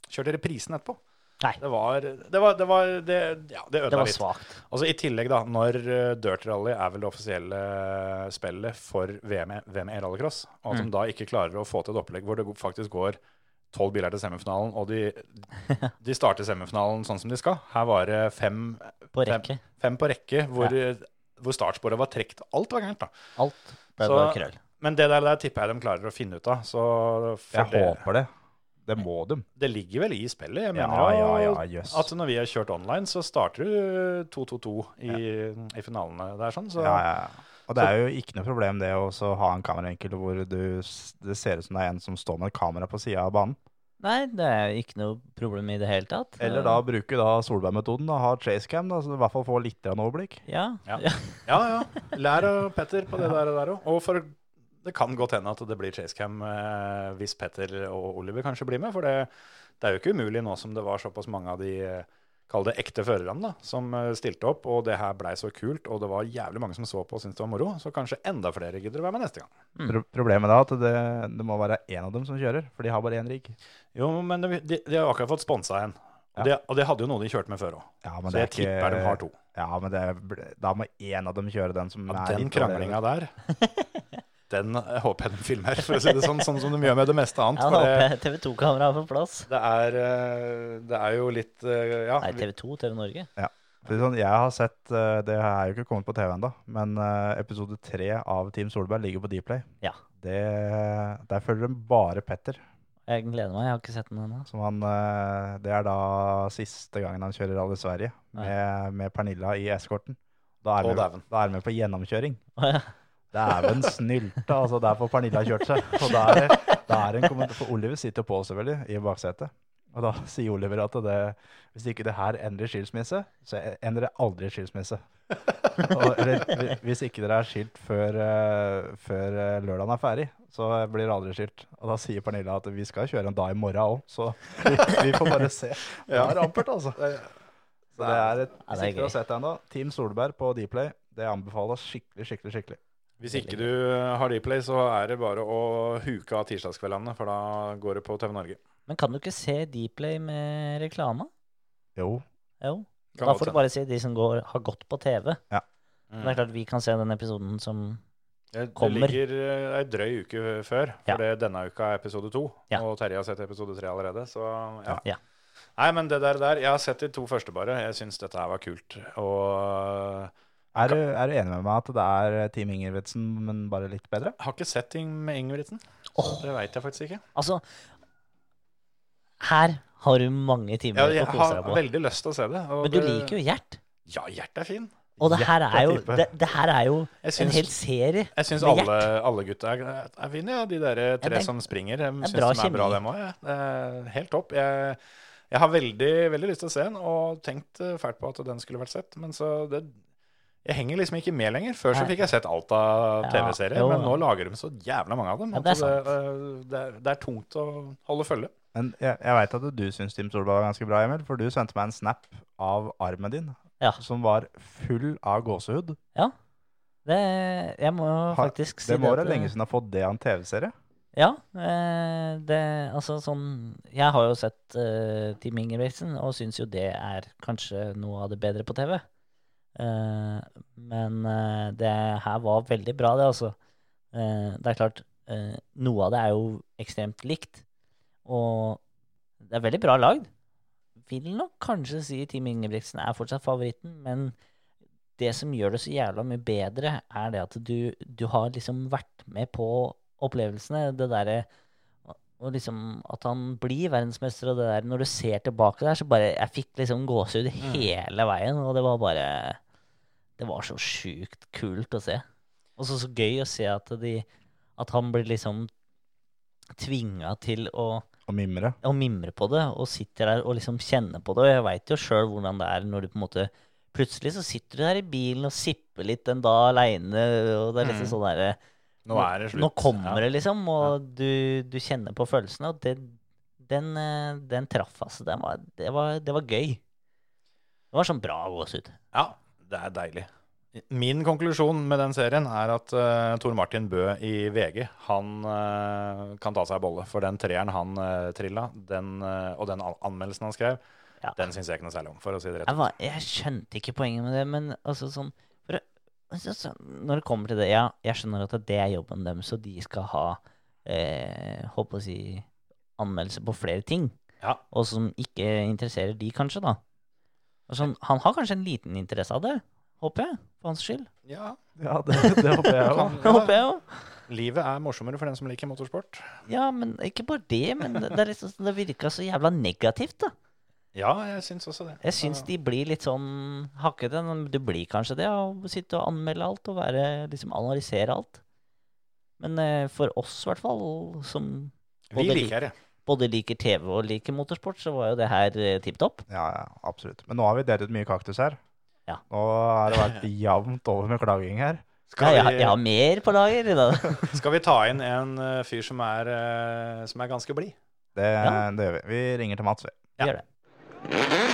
Speaker 1: kjørte reprisen etterpå.
Speaker 2: Nei.
Speaker 1: Det var Det, var, det, var, det, ja, det ødela litt.
Speaker 2: Svagt.
Speaker 1: Altså I tillegg, da, når eh, Dirt Rally er vel det offisielle eh, spillet for VM, VM i rallycross, og at
Speaker 2: Mm.
Speaker 1: de da ikke klarer å få til et opplegg hvor det faktisk går tolv biler til semifinalen, og de, de starter semifinalen sånn som de skal. Her var det fem,
Speaker 2: På rekke.
Speaker 1: fem på rekke hvor, hvor startsporet var trukket. Alt var gærent, da.
Speaker 2: Alt ble
Speaker 1: Så-
Speaker 2: bare krøll.
Speaker 1: Men det der, der tipper jeg de klarer å finne ut av. Så for
Speaker 3: Jeg
Speaker 1: det,
Speaker 3: håper det. Det må de.
Speaker 1: det ligger vel i spillet. Jeg mener
Speaker 3: ja,
Speaker 1: ja,
Speaker 3: ja, yes.
Speaker 1: at når vi har kjørt online, så starter du 2-2-2 i, i finalene der. sånn. Så
Speaker 3: Ja, ja, ja. Og det er jo ikke noe problem det å ha en kameraenkel hvor du, det ser ut som det er en som står med et kamera på sida av banen.
Speaker 2: Nei, det er ikke noe problem i det hele tatt.
Speaker 3: Eller da bruke da Solberg-metoden, da, ha chasecam, da, så du i hvert fall får litt overblikk.
Speaker 2: Ja.
Speaker 1: Ja.
Speaker 2: ja.
Speaker 1: Ja, ja. Lær av Petter på det der, der òg. Og for det kan godt hende at det blir chasecam eh, hvis Petter og Oliver kanskje blir med. For det, det er jo ikke umulig nå som det var såpass mange av de eh, Kall det ekte førerne da, som eh, stilte opp, og det her blei så kult, og det var jævlig mange som så på og syntes det var moro, så kanskje enda flere gidder å være med neste gang.
Speaker 3: Pro problemet er at det, det må være én av dem som kjører, for de har bare én rigg.
Speaker 1: Jo, men de, de, de har akkurat fått sponsa en.
Speaker 3: Ja.
Speaker 1: det, og det hadde jo noe de kjørte med før òg.
Speaker 3: Ja,
Speaker 1: Så jeg ikke... tipper de har to.
Speaker 3: Ja, men det, da må én av dem kjøre den som
Speaker 1: Ja,
Speaker 3: er
Speaker 1: den kranglinga der, den håper jeg den filmer, for å si det sånn, sånn som de gjør med det meste annet.
Speaker 2: Ja, håper jeg TV 2-kameraet er på plass.
Speaker 1: Det er, eh, det er jo litt eh, Ja.
Speaker 2: Nei, TV 2, TV Norge.
Speaker 3: Ja. sånn, jeg har sett eh, Det er jo ikke kommet på TV ennå, men episode tre av Team Solberg ligger på Dplay.
Speaker 2: Ja.
Speaker 3: Det, der følger de bare Petter.
Speaker 2: Jeg gleder meg. Jeg har ikke sett den ennå.
Speaker 3: Som han, det er da siste gangen han kjører Rally Sverige med, med Pernilla i eskorten. Da er vi, da er med på gjennomkjøring.
Speaker 2: Oh, ja.
Speaker 3: Dæven snylte, altså. Der får Pernilla kjørt seg. Og da er, det- er en kommentar, For Oliver sitter på, selvfølgelig, i baksetet. Og da sier Oliver at det, hvis ikke det her endrer skilsmisse, så endrer det aldri skilsmisse. Og, eller hvis ikke dere er skilt før, eh, før eh, lørdagen er ferdig, så blir det aldri skilt. Og da sier Pernilla at vi skal kjøre en dag i morgen òg, så vi, vi får bare se. Det er ampert, altså. Så det er et,
Speaker 2: sikkert
Speaker 3: å
Speaker 2: det er
Speaker 3: ikke dere har
Speaker 2: gøy.
Speaker 3: sett det ennå, Team Solberg på Dplay, det anbefales skikkelig, skikkelig, skikkelig.
Speaker 1: Hvis ikke du eh, har Dplay, så er det bare å huke av tirsdagskveldene, for da går det på TV Norge.
Speaker 2: Men kan du ikke se Dplay med reklame?
Speaker 3: Jo.
Speaker 2: Jo.
Speaker 1: Kan
Speaker 2: Da får du bare se de som går, har gått på TV.
Speaker 3: Ja.
Speaker 2: Men Det er klart vi kan se den episoden som
Speaker 1: Det, det ligger eh, ei drøy uke før,
Speaker 2: Ja.
Speaker 1: for det denne uka er episode to.
Speaker 2: Ja.
Speaker 1: Og Terje har sett episode tre allerede, så ja.
Speaker 2: Ja.
Speaker 1: Nei, men det der, der Jeg har sett de to første, bare. Jeg syns dette her var kult. Og
Speaker 3: Er du, er du enig med meg at det er Team Ingebrigtsen, men bare litt bedre?
Speaker 1: jeg har ikke sett ting med Ingebrigtsen.
Speaker 2: Oh.
Speaker 1: Det veit jeg faktisk ikke.
Speaker 2: Altså, her har du mange timer
Speaker 1: Ja,
Speaker 2: å kose deg på.
Speaker 1: Jeg har veldig lyst til å se det. og
Speaker 2: Men du
Speaker 1: det-
Speaker 2: liker jo Gjert.
Speaker 1: Ja, Gjert er fin.
Speaker 2: Og det her er jo, det, det her er jo
Speaker 1: Jeg
Speaker 2: en hel serie
Speaker 1: jeg syns
Speaker 2: med
Speaker 1: alle, alle gutta er, er fine, ja. De der tre
Speaker 2: ja, er-
Speaker 1: som springer. Jeg
Speaker 2: er
Speaker 1: syns de er bra, dem òg. Ja. Helt topp. Jeg, jeg har veldig, veldig lyst til å se den, og tenkt eh, fælt på at den skulle vært sett. Men så det Jeg henger liksom ikke med lenger. Før så fikk jeg sett alt av
Speaker 2: Ja,
Speaker 1: TV-serier, men nå lager de så jævla mange av dem.
Speaker 2: Ja, det er
Speaker 1: det, det, er, det er tungt å holde følge.
Speaker 3: Men jeg, jeg veit at du syns Team Solberg var ganske bra, Emil. For du sendte meg en snap av armen din
Speaker 2: Ja.
Speaker 3: som var full av gåsehud. Ja.
Speaker 2: Det, jeg må jo
Speaker 3: ha,
Speaker 2: faktisk si
Speaker 3: Det må
Speaker 2: at
Speaker 3: være lenge siden du har fått det av en TV-serie.
Speaker 2: Ja. Eh, det, altså sånn Jeg har jo sett uh, Team Ingebrigtsen og syns jo det er kanskje noe av det bedre på TV. Eh, men eh, det her var veldig bra, det, altså. Eh, det er klart, noe av det er jo ekstremt likt. Og det er veldig bra lagd. Vil nok kanskje si Team Ingebrigtsen er fortsatt favoritten, men det som gjør det så jævla mye bedre, er det at du, du har liksom vært med på opplevelsene. Det derre og liksom At han blir verdensmester, og det der Når du ser tilbake der, så bare Jeg fikk liksom gåsehud hele veien, og det var bare Det var så sjukt kult å se. Og så så gøy å se at de At han blir liksom tvinga til å
Speaker 3: Og mimre.
Speaker 2: og mimre på det, og sitter der og liksom kjenner på det. Og jeg veit jo sjøl hvordan det er når du på en måte Plutselig så sitter du der i bilen og sipper litt en dag aleine, og det er liksom
Speaker 1: Mm.
Speaker 2: sånn derre
Speaker 1: Nå er det slutt.
Speaker 2: Nå kommer
Speaker 1: Ja.
Speaker 2: det, liksom, og du, du kjenner på følelsene. Og det, den, eh, den traff, altså. Den var, det, var, det var gøy. Det var sånn bra gåsehud.
Speaker 1: Ja, det er deilig. Min konklusjon med den serien er at uh, Tor Martin Bø i VG han uh, kan ta seg en bolle. For den treeren han uh, trilla, den, uh, og den anmeldelsen han skrev,
Speaker 2: Ja.
Speaker 1: den syns jeg ikke noe særlig om, for å si det rett
Speaker 2: Jeg, var, jeg skjønte ikke poenget med det, men altså sånn for, altså, så, Når det kommer til det Ja, jeg skjønner at det er jobben deres, så de skal ha eh, Håper å si anmeldelse på flere ting.
Speaker 1: Ja.
Speaker 2: Og som ikke interesserer de, kanskje, da. Og sånn, han har kanskje en liten interesse av det, håper jeg, for hans skyld.
Speaker 1: Ja,
Speaker 3: Ja, det, det håper jeg òg.
Speaker 2: håper jeg jo.
Speaker 1: Livet er morsommere for den som liker motorsport.
Speaker 2: Ja, men ikke bare det, men det, det, liksom, det virka så jævla negativt, da.
Speaker 1: Ja, jeg syns også det.
Speaker 2: Jeg syns de blir litt sånn hakkete. Du blir kanskje det, å sitte og anmelde alt og være, liksom analysere alt. Men eh, for oss, i hvert fall, som
Speaker 1: Vi liker det.
Speaker 2: Både liker TV og liker motorsport, så var jo det her eh, tipp topp.
Speaker 3: Ja, ja, absolutt. Men nå har vi delt ut mye kaktus her.
Speaker 2: Ja.
Speaker 3: Nå har det vært jevnt over med klaging her.
Speaker 1: Skal,
Speaker 2: jeg, har-
Speaker 1: jeg,
Speaker 2: jeg har mer på lager i dag.
Speaker 1: skal vi ta inn en eh, fyr som er, eh, som er ganske blid?
Speaker 3: Det,
Speaker 2: Ja.
Speaker 3: det gjør vi. Vi ringer til Mats, vi.
Speaker 1: Ja.
Speaker 2: Gjør det.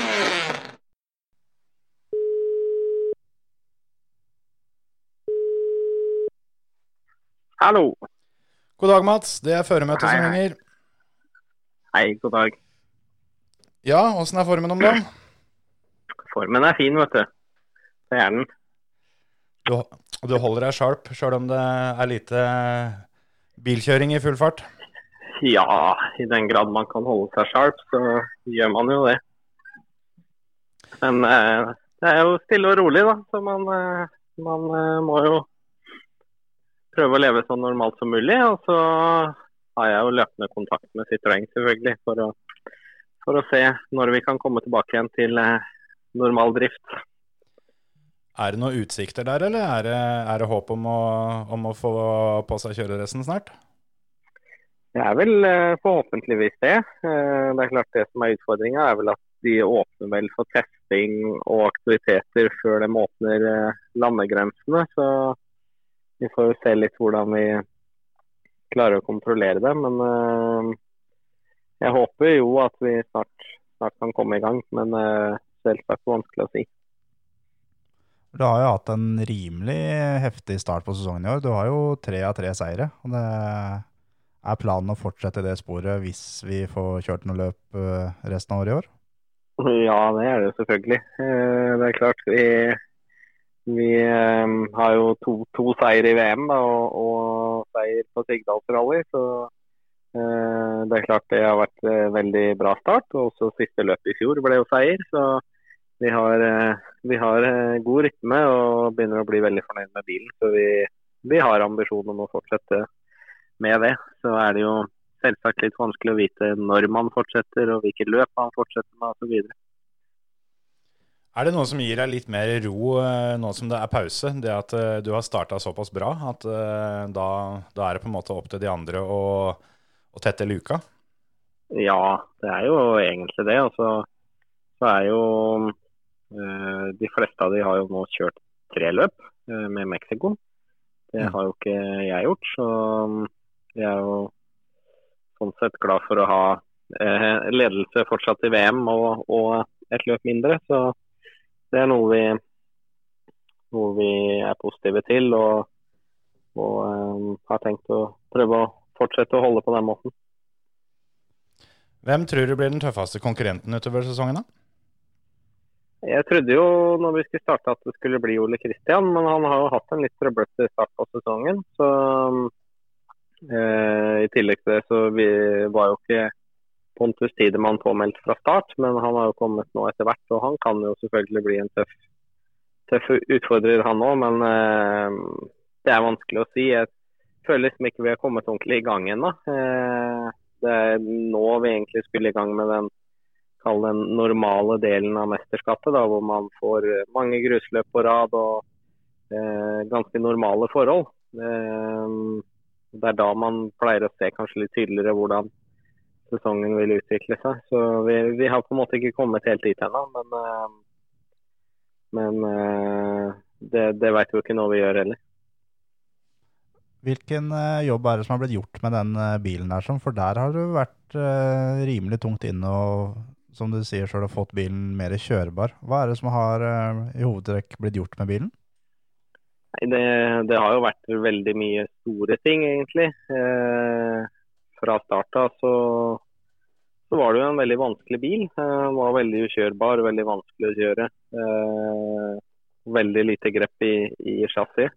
Speaker 4: Hallo.
Speaker 1: God dag, Mats. Det er føremøtet som ringer.
Speaker 4: Hei, god dag.
Speaker 1: Ja, åssen er formen om dagen?
Speaker 4: Formen er fin, vet du. Det er den.
Speaker 1: Du, du holder deg sharp sjøl om det er lite bilkjøring i full fart?
Speaker 4: Ja, i den grad man kan holde seg sharp, så gjør man jo det. Men eh, det er jo stille og rolig, da. Så man, eh, man eh, må jo prøve å leve så normalt som mulig. Og så har jeg jo løpende kontakt med Citroën, selvfølgelig, for å, for å se når vi kan komme tilbake igjen til eh, normal drift.
Speaker 1: Er det noen utsikter der, eller er det, er det håp om å, om å få på seg kjøreressen snart?
Speaker 4: Det er vel eh, forhåpentligvis det. Eh, Det er klart det som er utfordringa, er vel at de åpner vel for testing og aktiviteter før de åpner landegrensene. Så vi får jo se litt hvordan vi klarer å kontrollere det. Men uh, jeg håper jo at vi snart, snart kan komme i gang. Men uh, selvsagt vanskelig å si.
Speaker 3: Du har jo hatt en rimelig heftig start på sesongen i år. Du har jo tre av tre seire. og det Er planen å fortsette det sporet hvis vi får kjørt noe løp eh, resten av året i år?
Speaker 4: Ja, det er det selvfølgelig. Det er klart vi, vi eh, har jo to, to seier i VM da, og, og seier på Sigdals rally. Så eh, det er klart det har vært eh, veldig bra start. Og også siste løp i fjor ble jo seier. Så vi har, eh, vi har god rytme og begynner å bli veldig fornøyd med bilen. Så vi, vi har ambisjon om å fortsette med det. Så er det jo selvsagt litt vanskelig å vite når man fortsetter og hvilket løp man fortsetter med osv.
Speaker 1: Er det noe som gir deg litt mer ro eh, nå som det er pause? Det at eh, du har starta såpass bra at eh, da, da er det på en måte opp til de andre å, å tette luka?
Speaker 4: Ja, det er jo egentlig det. Altså, så, er jo De fleste av de har jo nå kjørt tre løp med Mexico. Det
Speaker 1: Mm.
Speaker 4: har jo ikke jeg gjort. Så mm, jeg er jo sånn sett glad for å ha ledelse fortsatt i VM og, og et løp mindre. Så det er noe vi, noe vi er positive til og, og um, har tenkt å prøve å fortsette å holde på den måten.
Speaker 1: Hvem tror du blir den tøffeste konkurrenten utover sesongen? da?
Speaker 4: Jeg trodde jo når vi skulle starte at det skulle bli Ole Kristian, men han har jo hatt en litt trøblete start på sesongen. Så eh, I tillegg til det så vi var jo ikke Pontus Tidemann påmeldt fra start, men han har jo kommet nå etter hvert. Og han kan jo selvfølgelig bli en tøff, tøff utfordrer, han òg. Men eh, det er vanskelig å si. Jeg føler liksom ikke vi har kommet ordentlig i gang ennå. Eh, det er nå vi egentlig skulle i gang med den den normale delen av mesterskapet, da, hvor man får mange grusløp på rad og eh, ganske normale forhold. Eh, det er da man pleier å se kanskje litt tydeligere hvordan sesongen vil utvikle seg. Så vi, vi har på en måte ikke kommet helt dit ennå, men, eh, men eh, det, det vet vi jo ikke nå vi gjør heller.
Speaker 3: Hvilken eh, jobb er det som har blitt gjort med den bilen sånn? for der har du vært rimelig tungt inne og som du sier så har fått bilen mer kjørbar. Hva er det som har i hovedtrekk blitt gjort med bilen?
Speaker 4: Nei, det, det har jo vært veldig mye store ting, egentlig. Eh, fra start av så, så var det jo en veldig vanskelig bil. Eh, Den var veldig ukjørbar, veldig vanskelig å kjøre. Eh, veldig lite grep i, i chassis.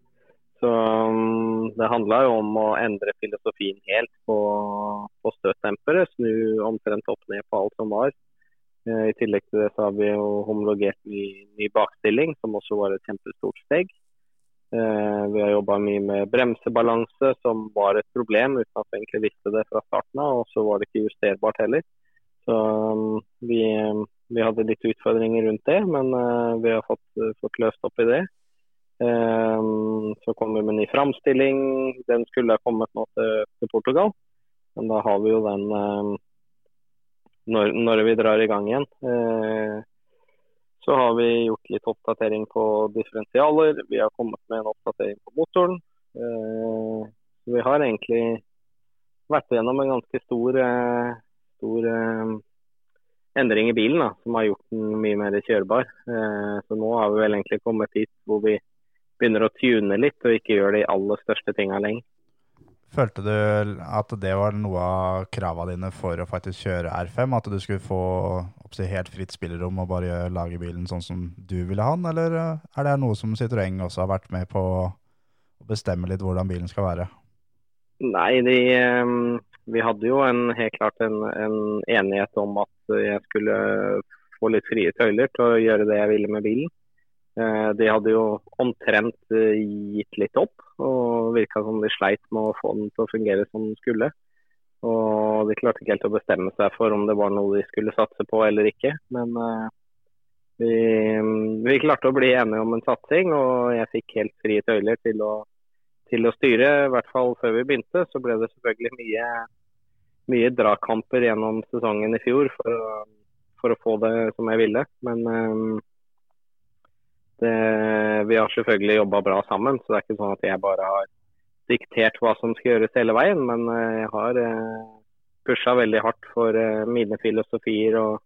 Speaker 4: Så um, det handla jo om å endre filosofien helt på, på støtdempere. Snu omtrent opp ned på alt som var. Eh, I tillegg til det så har vi jo homologert ny, ny bakstilling, som også var et kjempestort steg. Eh, vi har jobba mye med bremsebalanse, som var et problem uten at vi egentlig visste det fra starten av. Og så var det ikke justerbart heller. Så um, vi, vi hadde litt utfordringer rundt det, men eh, vi har fått, fått løst opp i det. Eh, så kom vi med ny framstilling. Den skulle ha kommet nå til, til Portugal. Men da har vi jo den eh, når, når vi drar i gang igjen. Så har vi gjort litt oppdatering på differensialer. Vi har kommet med en oppdatering på motoren. Eh, så vi har egentlig vært gjennom en ganske stor, eh, stor eh, endring i bilen, da, som har gjort den mye mer kjørbar. Så nå har vi vel egentlig kommet dit hvor vi begynner å tune litt og ikke gjør de aller største tinga lenger.
Speaker 3: Følte du at det var noe av kravene dine for å faktisk kjøre R5? At du skulle få oppsi, helt fritt spillerom og bare lage bilen sånn som du ville ha den? Eller eh, er det noe som Citroën også har vært med på å bestemme litt hvordan bilen skal være?
Speaker 4: Nei, de, eh, vi hadde jo en, helt klart en, en enighet om at jeg skulle få litt frie tøyler til å gjøre det jeg ville med bilen. Eh, De hadde jo omtrent eh, gitt litt opp, og virka som de sleit med å få den til å fungere som den skulle. Og de klarte ikke helt å bestemme seg for om det var noe de skulle satse på eller ikke. Men eh, vi, vi klarte å bli enige om en satsing, og jeg fikk helt frie tøyler til å, til å styre. I hvert fall før vi begynte, så ble det selvfølgelig mye, mye dragkamper gjennom sesongen i fjor for for å få det som jeg ville. Men det, vi har selvfølgelig jobba bra sammen, så det er ikke sånn at jeg bare har diktert hva som skal gjøres hele veien. Men eh, jeg har eh, pusha veldig hardt for eh, mine filosofier og,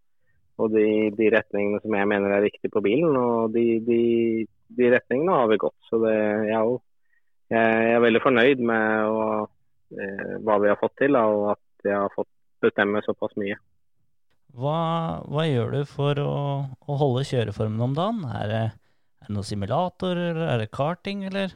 Speaker 4: og de, de retningene som jeg mener er riktige på bilen. Og de, de, de retningene har vi gått. Så det, jeg, er jo, jeg er veldig fornøyd med å, eh, hva vi har fått til, og at jeg har fått bestemme såpass mye.
Speaker 2: Hva, hva gjør du for å, å holde kjøreformen om dagen? Er det, er det noen simulator, eller er det karting, eller?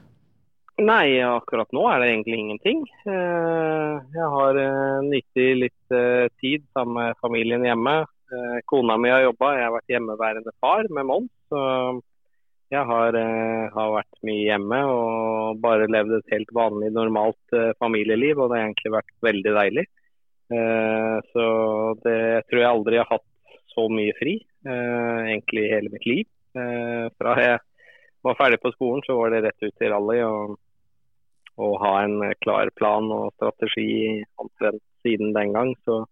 Speaker 4: Nei, akkurat nå er det egentlig ingenting. Eh, Jeg har nyttig litt eh, tid sammen med familien hjemme. Eh, Kona mi har jobba, jeg har vært hjemmeværende far med Mons. Jeg har, eh, har vært mye hjemme og bare levd et helt vanlig, normalt eh, familieliv. Og det har egentlig vært veldig deilig. Eh, Så det tror jeg aldri har hatt så mye fri, eh, egentlig i hele mitt liv. Eh, Fra jeg var ferdig på skolen, så var det rett ut til rally. og og ha en klar plan og strategi siden den gang. Så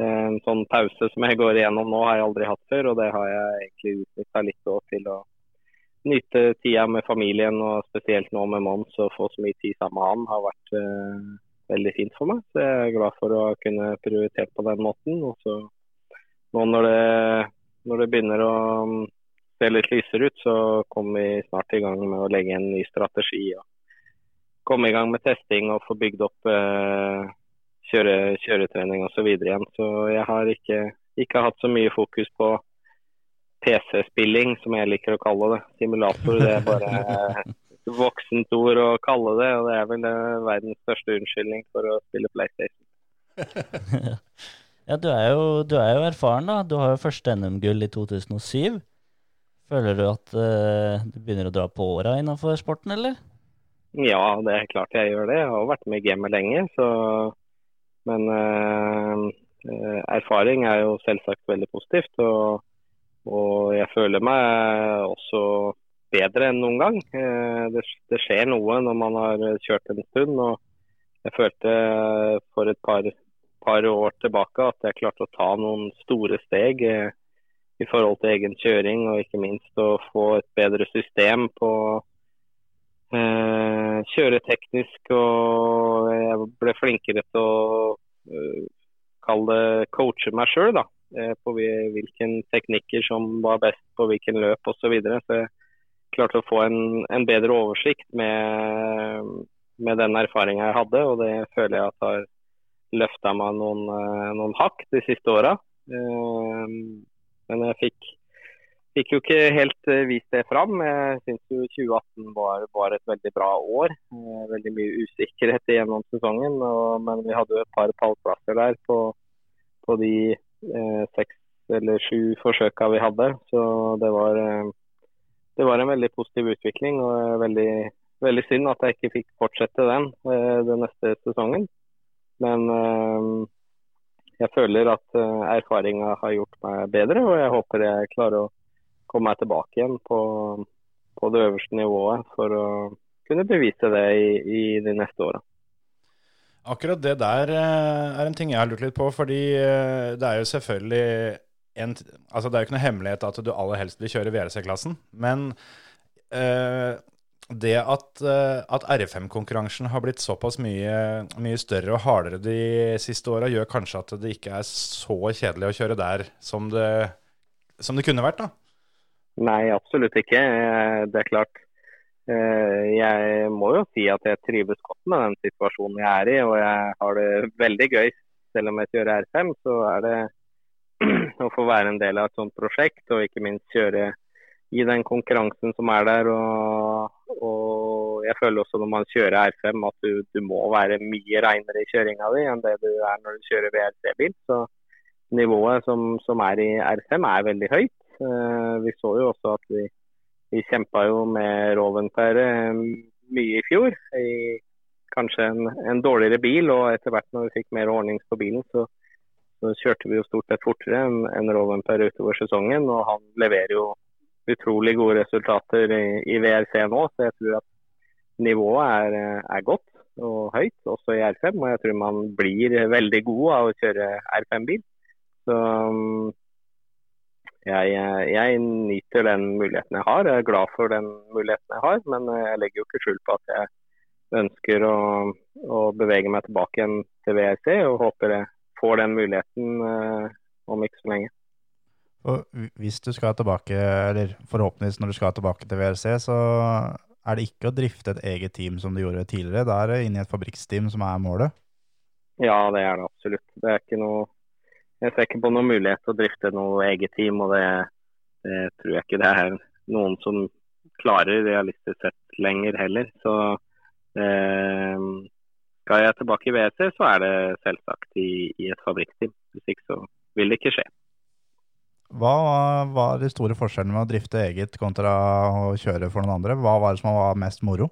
Speaker 4: eh, en sånn pause som jeg går igjennom nå, har jeg aldri hatt før. Og det har jeg egentlig utnytta litt òg til å nyte tida med familien, og spesielt nå med Mons. Å få så mye tid sammen med han har vært uh, veldig fint for meg. Så jeg er glad for å kunne prioritere på den måten. Og så nå når det, når det begynner å mm, se litt lysere ut, så kommer vi snart i gang med å legge en ny strategi. og komme i gang med testing og få bygd opp eh, kjøre, kjøretrening osv. igjen. Så jeg har ikke, ikke hatt så mye fokus på PC-spilling, som jeg liker å kalle det. Simulator det er bare et voksent ord å kalle det, og det er vel eh, verdens største unnskyldning for å spille PlayStation.
Speaker 2: Ja, du er, jo, du er jo erfaren, da. Du har jo første NM-gull i 2007. Føler du at uh, du begynner å dra på åra innenfor sporten, eller?
Speaker 4: Ja, det er klart jeg gjør det. Jeg har vært med i gamet lenge, så Men eh, erfaring er jo selvsagt veldig positivt. Og, og jeg føler meg også bedre enn noen gang. Det, det skjer noe når man har kjørt en stund. og jeg følte for et par, par år tilbake at jeg klarte å ta noen store steg eh, i forhold til egen kjøring, og ikke minst å få et bedre system på eh, kjøre teknisk. Og jeg ble flinkere til å eh, kalle det coache meg sjøl, da. eh, På hvi- hvilke teknikker som var best på hvilken løp osv. Så, videre. så jeg klarte å få en, en bedre oversikt med, med den erfaringa jeg hadde, og det føler jeg at har løfta meg noen, eh, noen hakk de siste åra. Eh, Men jeg fikk, fikk jo ikke helt eh, vist det fram. Jeg syns jo 2018 var, var et veldig bra år. Eh, Veldig mye usikkerhet gjennom sesongen, og, men vi hadde jo et par pallplasser der på, på de eh, seks eller sju forsøka vi hadde. Så det var, eh, det var en veldig positiv utvikling. og veldig, veldig synd at jeg ikke fikk fortsette den den neste sesongen. Men jeg føler at eh, erfaringa har gjort meg bedre, og jeg håper jeg klarer å komme meg tilbake igjen på, på det øverste nivået for å kunne bevise det i, i de neste åra.
Speaker 1: Akkurat det der eh, er en ting jeg har lurt litt på, fordi eh, det er jo selvfølgelig en, altså Det er jo ikke noe hemmelighet at du aller helst vil kjøre VRC-klassen, men eh, det at, eh, at R5-konkurransen har blitt såpass mye, mye større og hardere de siste åra, gjør kanskje at det ikke er så kjedelig å kjøre der som det, som det kunne vært, da?
Speaker 4: Nei, absolutt ikke. Eh, Det er klart. eh, Jeg må jo si at jeg trives godt med den situasjonen jeg er i, og jeg har det veldig gøy. Selv om jeg kjører R5, så er det å få være en del av et sånt prosjekt, og ikke minst kjøre i den konkurransen som er der. Og, og jeg føler også når man kjører R5 at du, du må være mye reinere i kjøringa di enn det du er når du kjører VRC-bil. Så nivået som, som er i R5 er veldig høyt. Eh, Vi så jo også at vi, vi kjempa jo med Rovenpere mye i fjor. I kanskje en, en dårligere bil, og etter hvert når vi fikk mer ordnings på bilen, så, så kjørte vi jo stort sett fortere enn en Rovenpere utover sesongen. Og han leverer jo utrolig gode resultater i, i VRC nå, så jeg tror at nivået er, er godt og høyt, også i R5. Og jeg tror man blir veldig god av å kjøre R5-bil. Så um, jeg, jeg nyter den muligheten jeg har. Jeg er glad for den muligheten jeg har, men jeg legger jo ikke skjul på at jeg ønsker å, å bevege meg tilbake igjen til VRC, og håper jeg får den muligheten eh, om ikke så lenge.
Speaker 3: Og hvis du skal tilbake, eller forhåpentligvis når du skal tilbake til WRC, så er det ikke å drifte et eget team som du gjorde tidligere. Da er det inne i et fabrikksteam som er målet.
Speaker 4: Ja, det er det absolutt. Det er ikke noe Jeg ser ikke på noen mulighet til å drifte noe eget team, og det, det tror jeg ikke det er noen som klarer realistisk sett lenger heller. Så eh, skal jeg tilbake i WC, så er det selvsagt i, i et fabrikkteam. Hvis ikke så vil det ikke skje.
Speaker 3: Hva var de store forskjellene med å drifte eget kontra å kjøre for noen andre? Hva var det som var mest moro?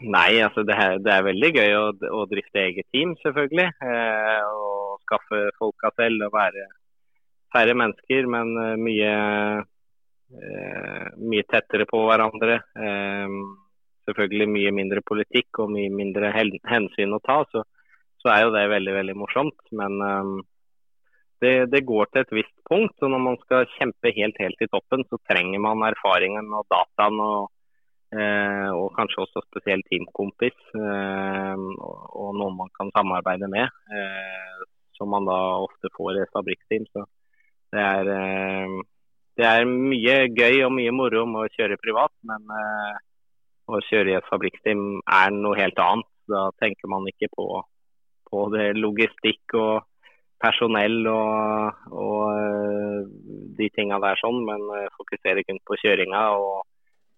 Speaker 4: Nei, altså det er, det er veldig gøy å, å, drifte eget team, selvfølgelig. Eh, og skaffe folka selv og være færre mennesker, men eh, mye, eh, mye tettere på hverandre. Eh, selvfølgelig mye mindre politikk og mye mindre hensyn å ta. Så, så er jo det veldig, veldig morsomt. Men eh, det, det, går til et visst punkt. og Når man skal kjempe helt, helt i toppen, så trenger man erfaringen og dataen. og, eh, og kanskje også spesielt teamkompis eh, og, og, noen man kan samarbeide med. Eh, som man da ofte får i et fabrikkteam. Så det er, eh, det er mye gøy og mye moro med å kjøre privat, men eh, å kjøre i et fabrikkteam er noe helt annet. Da tenker man ikke på, på det logistikk og personell og, og eh, de tinga der sånn, men eh, fokuserer kun på kjøringa og,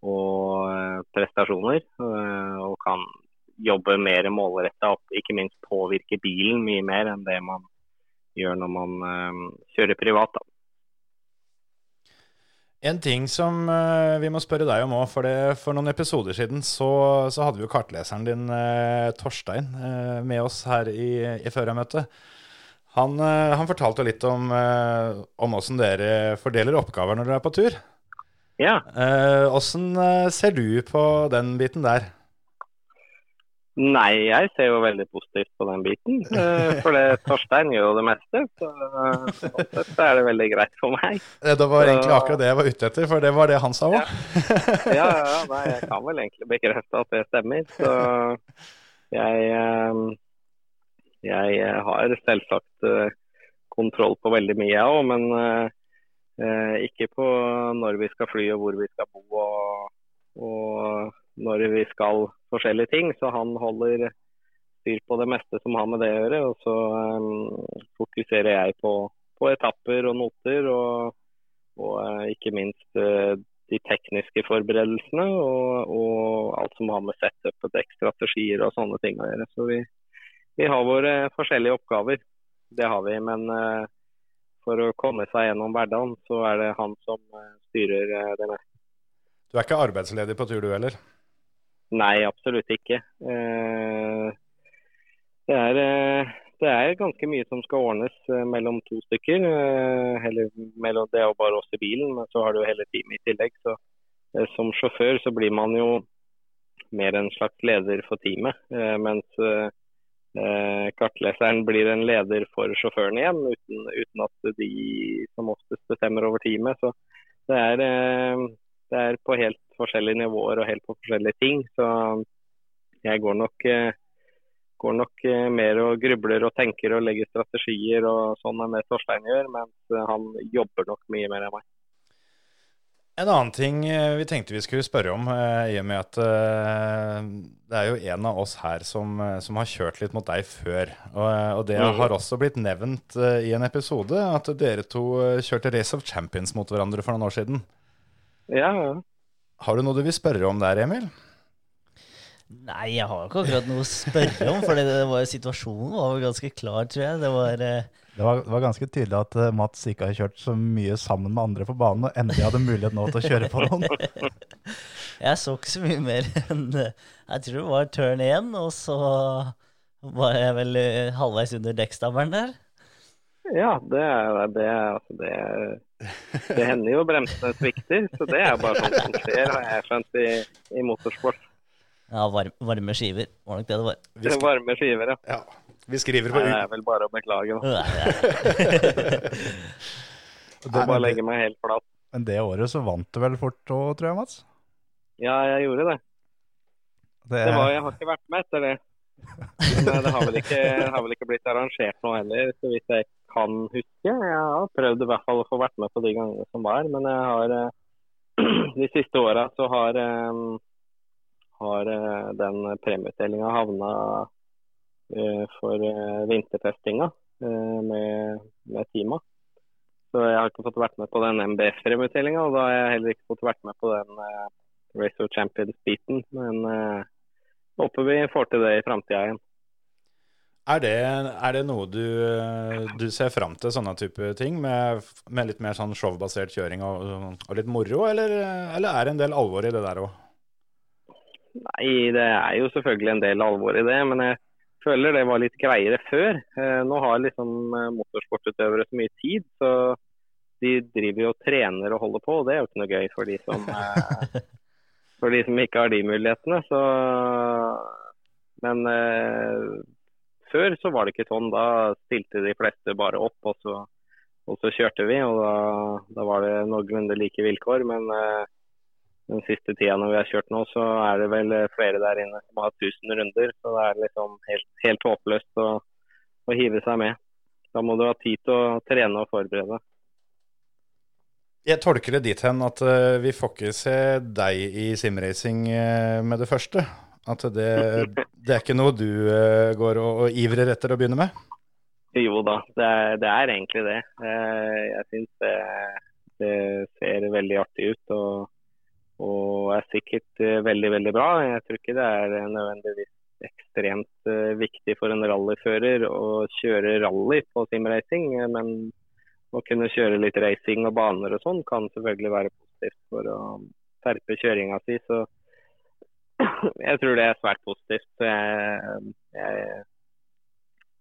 Speaker 4: og eh, prestasjoner. Og kan jobbe mer målretta og ikke minst påvirke bilen mye mer enn det man gjør når man kjører privat. da.
Speaker 1: En ting som vi må spørre deg om òg, for, for noen episoder siden så, så, hadde vi jo kartleseren din, Torstein, med oss her i, i førermøtet. Han, eh, han, fortalte litt om, eh, om åssen dere fordeler oppgaver når dere er på tur.
Speaker 4: Ja.
Speaker 1: Eh, åssen ser du på den biten der?
Speaker 4: Nei, jeg ser jo veldig positivt på den biten. For det, Torstein gjør jo det meste. Så så er det veldig greit for meg.
Speaker 1: Det var egentlig akkurat det jeg var ute etter, for det var det han sa òg.
Speaker 4: Ja. ja, ja, nei, jeg kan vel egentlig bekrefte at det stemmer. Så jeg jeg eh, har selvsagt eh, kontroll på veldig mye, jeg òg, men eh, ikke på når vi skal fly og hvor vi skal bo og, og når vi skal forskjellige ting. Så han holder styr på det meste som har med det å gjøre. Og så fokuserer jeg på, på, etapper og noter, og, og ikke minst de tekniske forberedelsene og, og, alt som har med setup, og dekkstrategier og sånne ting å gjøre. Så vi, vi har våre forskjellige oppgaver. Det har vi. Men uh, for å komme seg gjennom hverdagen, så er det han som uh, styrer uh, det meste.
Speaker 1: Du er ikke arbeidsledig på tur, du heller?
Speaker 4: Nei, absolutt ikke. det, er, det er ganske mye som skal ordnes mellom to stykker. Eller, mellom, det og bare oss i bilen, men så har du hele teamet i tillegg. Så, som sjåfør så blir man jo mer en slags leder for teamet. mens Eh, kartleseren blir en leder for sjåføren igjen, uten, uten, at de som oftest bestemmer over teamet. Så det er, eh, det er, på helt forskjellige nivåer og helt på forskjellige ting. Så jeg går nok, eh, går nok mer og grubler og tenker og legger strategier og sånn enn det Torstein gjør, mens han jobber nok mye mer enn meg.
Speaker 1: En annen ting eh, vi tenkte vi skulle spørre om, eh, i og med at eh, det er jo en av oss her som, som har kjørt litt mot deg før. Og, og, det har også blitt nevnt i en episode at dere to kjørte Race of Champions mot hverandre for noen år siden.
Speaker 4: Ja, ja.
Speaker 1: Har du noe du vil spørre om der, Emil?
Speaker 2: Nei, jeg har ikke akkurat noe å spørre om, for det var, situasjonen var ganske klar, tror jeg. Det var...
Speaker 3: Det var, det var, ganske tydelig at uh, Mats ikke har kjørt så mye sammen med andre på banen, og endelig hadde mulighet nå til å kjøre på noen.
Speaker 2: jeg så ikke så mye mer enn uh, Jeg tror det var turn én, og så var jeg vel uh, halvveis under dekkstabelen der.
Speaker 4: Ja, det, det, altså det, det hender jo bremsene svikter, så det er bare sånn som skjer, har jeg skjønt, i, i motorsport.
Speaker 2: Ja, varme, varme skiver var nok det det var.
Speaker 4: Det varme skiver, ja.
Speaker 1: ja. Vi skriver på
Speaker 4: Nei, Det er vel bare å beklage, da. det bare legger meg helt flat.
Speaker 3: Men det året så vant du vel fort òg, tror jeg, Mats?
Speaker 4: Ja, jeg gjorde det. Det, det var, jeg har ikke vært med etter det. Men det har vel ikke, har vel ikke blitt arrangert nå heller, så vidt jeg kan huske. Jeg har prøvd i hvert fall å få vært med på de gangene som var, men jeg har eh, de siste åra så har, eh, har eh, den premieutdelinga havna for eh, vintertestinga eh, med, med teama. Så jeg har ikke fått vært med på den MBF-premieutdelinga, og da har jeg heller ikke fått vært med på den eh, Race of Champions-biten. Men eh, håper vi får til det i framtida igjen.
Speaker 1: Er det, er det noe du, eh, du ser fram til, sånne type ting, med, med litt mer sånn showbasert kjøring og, og litt moro, eller, eller er det en del alvor i det der òg?
Speaker 4: Nei, det er jo selvfølgelig en del alvor i det, men jeg føler det var litt greiere før. Eh, nå har liksom eh, motorsportutøvere så mye tid, så de driver jo og trener og holder på, og det er jo ikke noe gøy for de som, eh, for de som ikke har de mulighetene. Så, men før så var det ikke sånn. Da stilte de fleste bare opp, og så, og så kjørte vi. og Da, da var det noenlunde like vilkår. Men den siste tida når vi har kjørt nå, så er det vel flere der inne som har 1000 runder. Så det er liksom helt, helt håpløst å, å hive seg med. Da må du ha tid til å trene og forberede.
Speaker 1: Jeg tolker det dit hen at eh, vi får ikke se deg i simracing eh, med det første. At det, det er ikke noe du eh, går og, og ivrer etter å begynne med?
Speaker 4: Jo da, det er, det er egentlig det. Eh, Jeg syns det, det ser veldig artig ut og er sikkert eh, veldig, veldig bra. Jeg tror ikke det er nødvendigvis ekstremt eh, viktig for en rallyfører å kjøre rally på simracing, eh, men å kunne kjøre litt racing og baner og sånn kan selvfølgelig være positivt for å terpe kjøringa si. Så jeg tror det er svært positivt. Jeg, jeg,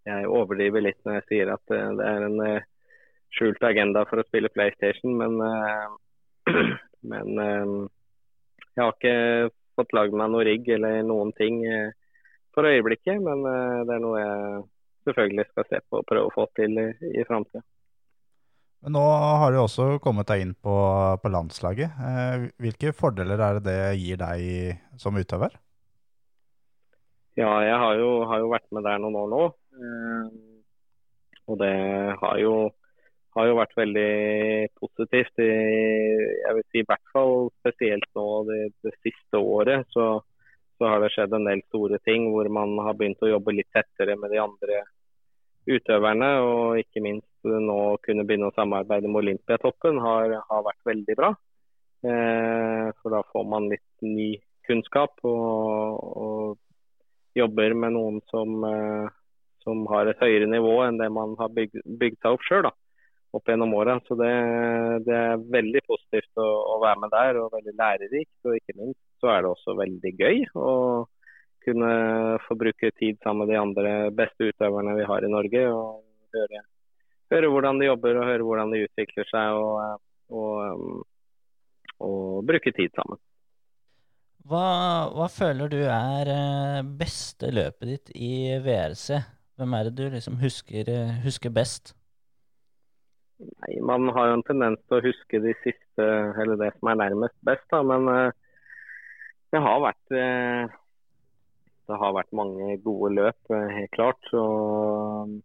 Speaker 4: jeg overdriver litt når jeg sier at eh, det er en eh, skjult agenda for å spille PlayStation, men, eh, men eh, jeg har ikke fått lagd meg noe rigg eller noen ting eh, for øyeblikket. Men eh, det er noe jeg selvfølgelig skal se på og prøve å få til i, i framtida.
Speaker 3: Men nå har du også kommet deg inn på, på landslaget. Eh, hvilke fordeler er det det gir deg som utøver?
Speaker 4: Ja, jeg har jo, har jo vært med der noen år nå. Eh, og det har jo, har jo vært veldig positivt. I, jeg vil si i hvert fall spesielt nå det, det siste året, så, så har det skjedd en del store ting hvor man har begynt å jobbe litt tettere med de andre utøverne. Og ikke minst nå kunne begynne å samarbeide med Olympiatoppen har, har vært veldig bra. Eh, for da får man litt ny kunnskap og, og jobber med noen som, eh, som har et høyere nivå enn det man har bygd, bygd seg opp sjøl opp gjennom åra. Så det, det, er veldig positivt å, å, være med der, og veldig lærerikt. Og ikke minst så er det også veldig gøy å kunne få bruke tid sammen med de andre beste utøverne vi har i Norge. og høre, høre hvordan de jobber og høre hvordan de utvikler seg, og, og, og bruke tid sammen.
Speaker 2: Hva, hva, føler du er eh, beste løpet ditt i VRC? Hvem er det du liksom husker, eh, husker best?
Speaker 4: Nei, Man har jo en tendens til å huske de siste, eller det som er nærmest best. da, Men uh, det har vært uh, det har vært mange gode løp, uh, helt klart. Og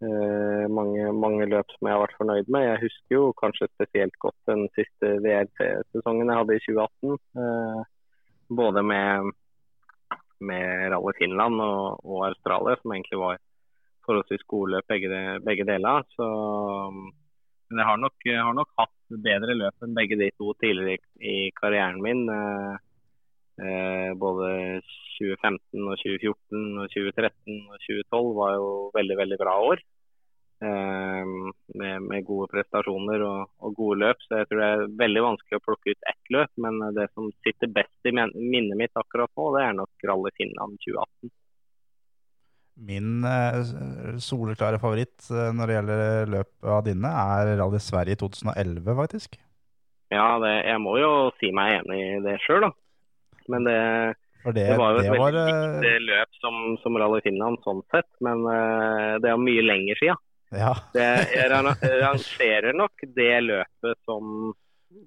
Speaker 4: mange, mange, løp som jeg har vært fornøyd med. Jeg husker jo kanskje spesielt godt den siste VRC-sesongen jeg hadde i 2018. både med, med Rally Finland og, og Australia, som egentlig var forholdsvis gode løp begge, begge deler. Så, men jeg har nok, har nok, hatt bedre løp enn begge de to tidligere i, i karrieren min. Eh, eh, både 2015 og 2014 og 2013 og 2012 var jo veldig, veldig bra år. Eh, med, med, gode prestasjoner og, og, gode løp. Så jeg tror det er veldig vanskelig å plukke ut ett løp. Men det som sitter best i minnet mitt akkurat nå, det er nok Rally Finland 2018.
Speaker 3: Min uh, soleklare favoritt uh, når det gjelder løpet av dine, er Rally Sverige 2011, faktisk.
Speaker 4: Ja, det, jeg må jo si meg enig i det sjøl, da. Men det, det, det, var jo et veldig var, uh... viktig løp som, som, Rally Finland sånn sett. Men det er mye lenger sia.
Speaker 3: Ja.
Speaker 4: jeg rangerer nok det løpet som